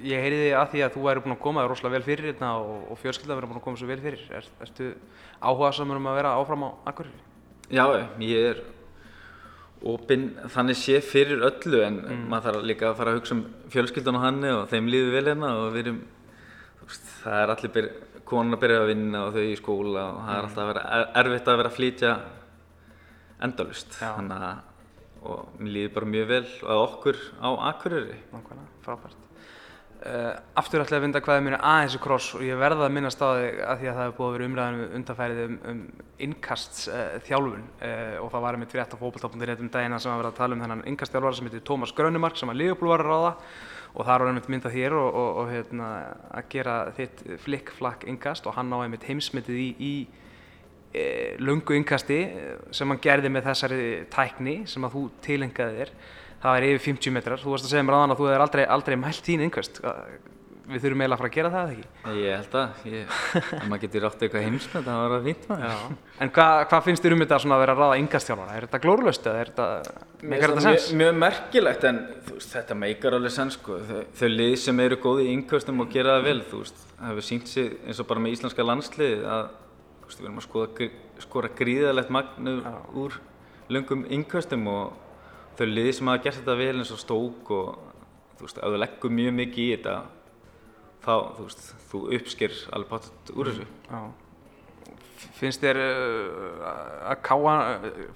ég heyriði að því að þú væri búinn að koma rosalega vel fyrir hérna og, og fjölskylda verið búinn að koma svo vel fyrir. Er, ertu áhuga samar um að vera áfram á Akureyri? Já, ég er opinn þannig sé fyrir öllu en mm. maður þarf líka að fara að hugsa um fjölskyldan og hanni og þeim líður vel hérna og við erum, veist, það er allir byr, konan að byrja að vinna og þau í skóla og það er mm. alltaf að vera erfitt að vera að flytja endalust. Þannig að og mér líði bara mjög vel að okkur á Akureyri. Nákvæmlega, frábært. Uh, aftur ætla ég að vinda hvaðið mér aðeins í kross og ég verða að minnast á þig að því að það hefur búið að vera umræðan um undanfærið um, um innkasts-þjálfun uh, uh, og það var einmitt frétt á fókbaltápundir um dagina sem að vera að tala um þennan innkaststjálfara sem heitir Tómas Grönumark sem að Leopold var að ráða og það var einmitt myndað þér og, og, og hérna, að gera þitt flick-flakk innkast og hann á einmitt heimsmyndið í, í lungu yngkasti eh, sem hann gerði með þessari tækni sem að þú tilengaði þér það er yfir 50 metrar, þú varst að segja mér aðan að þú hefur aldrei, aldrei mælt þín yngkast við þurfum eiginlega að fara að gera það, ekki? Ég held að, ég, að maður getur rátt eitthvað heimsmynd að vera að vinna En hvað hva finnst þér um þetta að vera að ráða yngkastjálfana? Er þetta glórlöst eða er þetta, meikar þetta sens? Mjög, mjög merkilegt en veist, þetta meikar alveg sens sko. þau, þau lið sem eru góði í yngkastum og gera það vel, þú veist, það hefur sínt sig eins og bara með íslenska landslið að veist, við erum að skoða, skora gríðalegt magnu úr lungum yngkvöstum og þau liði sem hafa gert þetta vel eins og stók og þú veist, ef þú leggur mjög mikið í þetta þá, þú veist, þú uppsker alveg pátat úr þessu. Já. Finnst þér uh, að káa,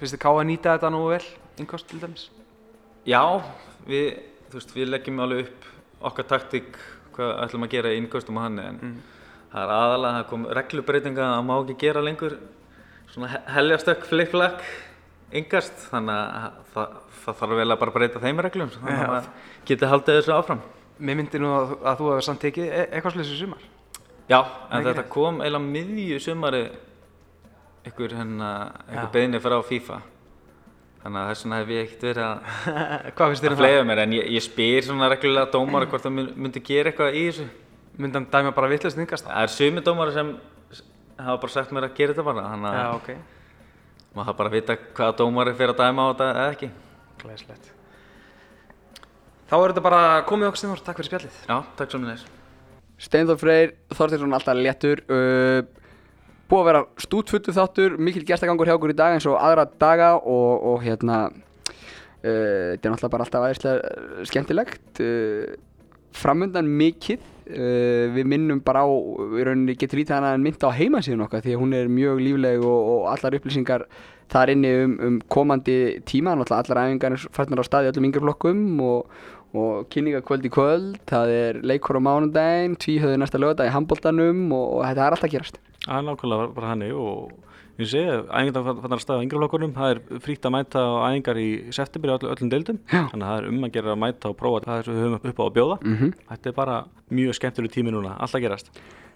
finnst þér káa að nýta þetta nú vel, yngkvöst til dæmis? Já, við, þú veist, við leggjum alveg upp okkar taktík hvað ætlum að gera í yngkvöstum og hann en mm það er aðalega, það kom reglubreitinga að má ekki gera lengur. Svona heljastökk, flick-flack yngast, þannig að það, það þarf vel að bara breyta þeim reglum þannig að maður geti haldið þessu áfram. Mér myndi nú að, að þú hefði samt tekið e eitthvað slúðis í sumar. Já, en þetta rétt. kom eiginlega miðju sumari einhver, hérna, einhver beðinni frá FIFA. Þannig að þess vegna hef ég ekkert verið að að um flega mér en ég, ég spyr svona reglulega dómar hvort það myndi gera eitthvað í þessu Myndi hann dæma bara vittlust yngast? Það er sumi dómar sem hafa bara sagt mér að gera þetta bara þannig að Já, okay. maður hafa bara að vita hvaða dómar er fyrir að dæma á þetta eða ekki. Gleislegt Þá er þetta bara komið okkur Steinþór, takk fyrir spjallið. Já, takk svo mjög Steinþór Freyr, Þortinsson alltaf léttur uh, Búið að vera stútfuttu þáttur mikil gestagangur hjá okkur í dag eins og aðra daga og, og hérna uh, þetta er náttúrulega bara alltaf aðeinslega skemmtilegt uh, framöndan mikill uh, við minnum bara á, við rauninni getur lítið hana en mynda á heimasíðun okkar því að hún er mjög lífleg og, og allar upplýsingar þar inni um, um komandi tíma, náttúrulega allar æfingar farnar á staði öllum yngjaflokkum og, og kynninga kvöld í kvöld, það er leikur á mánundaginn, tvíhauður næsta lögadag í handbóltanum og, og þetta er alltaf gerast. Það er nákvæmlega bara hann og Ég sé, æfingar fannar að staða á yngreflokkurum, það er frítt að mæta á æfingar í september í öll, öllum deildum, Já. þannig að það er um að gera að mæta og prófa það sem við höfum upp á að bjóða. Mm -hmm. Þetta er bara mjög skemmtileg tími núna, alltaf gerast.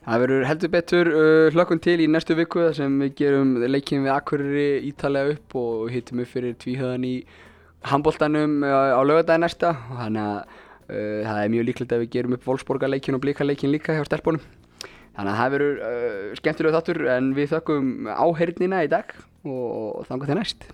Það verður heldur betur uh, hlökkun til í næstu viku þar sem við gerum leikin við Akureyri ítalega upp og hittum upp fyrir tvíhöðan í handbóltanum uh, á lögadagi næsta, þannig að uh, það er mjög líklegt að við gerum upp Volksborgarleikin og Blíkarleikin líka hjá stelpunum. Þannig að það verður uh, skemmtilega þáttur en við þökkum áhernina í dag og þannig til næst.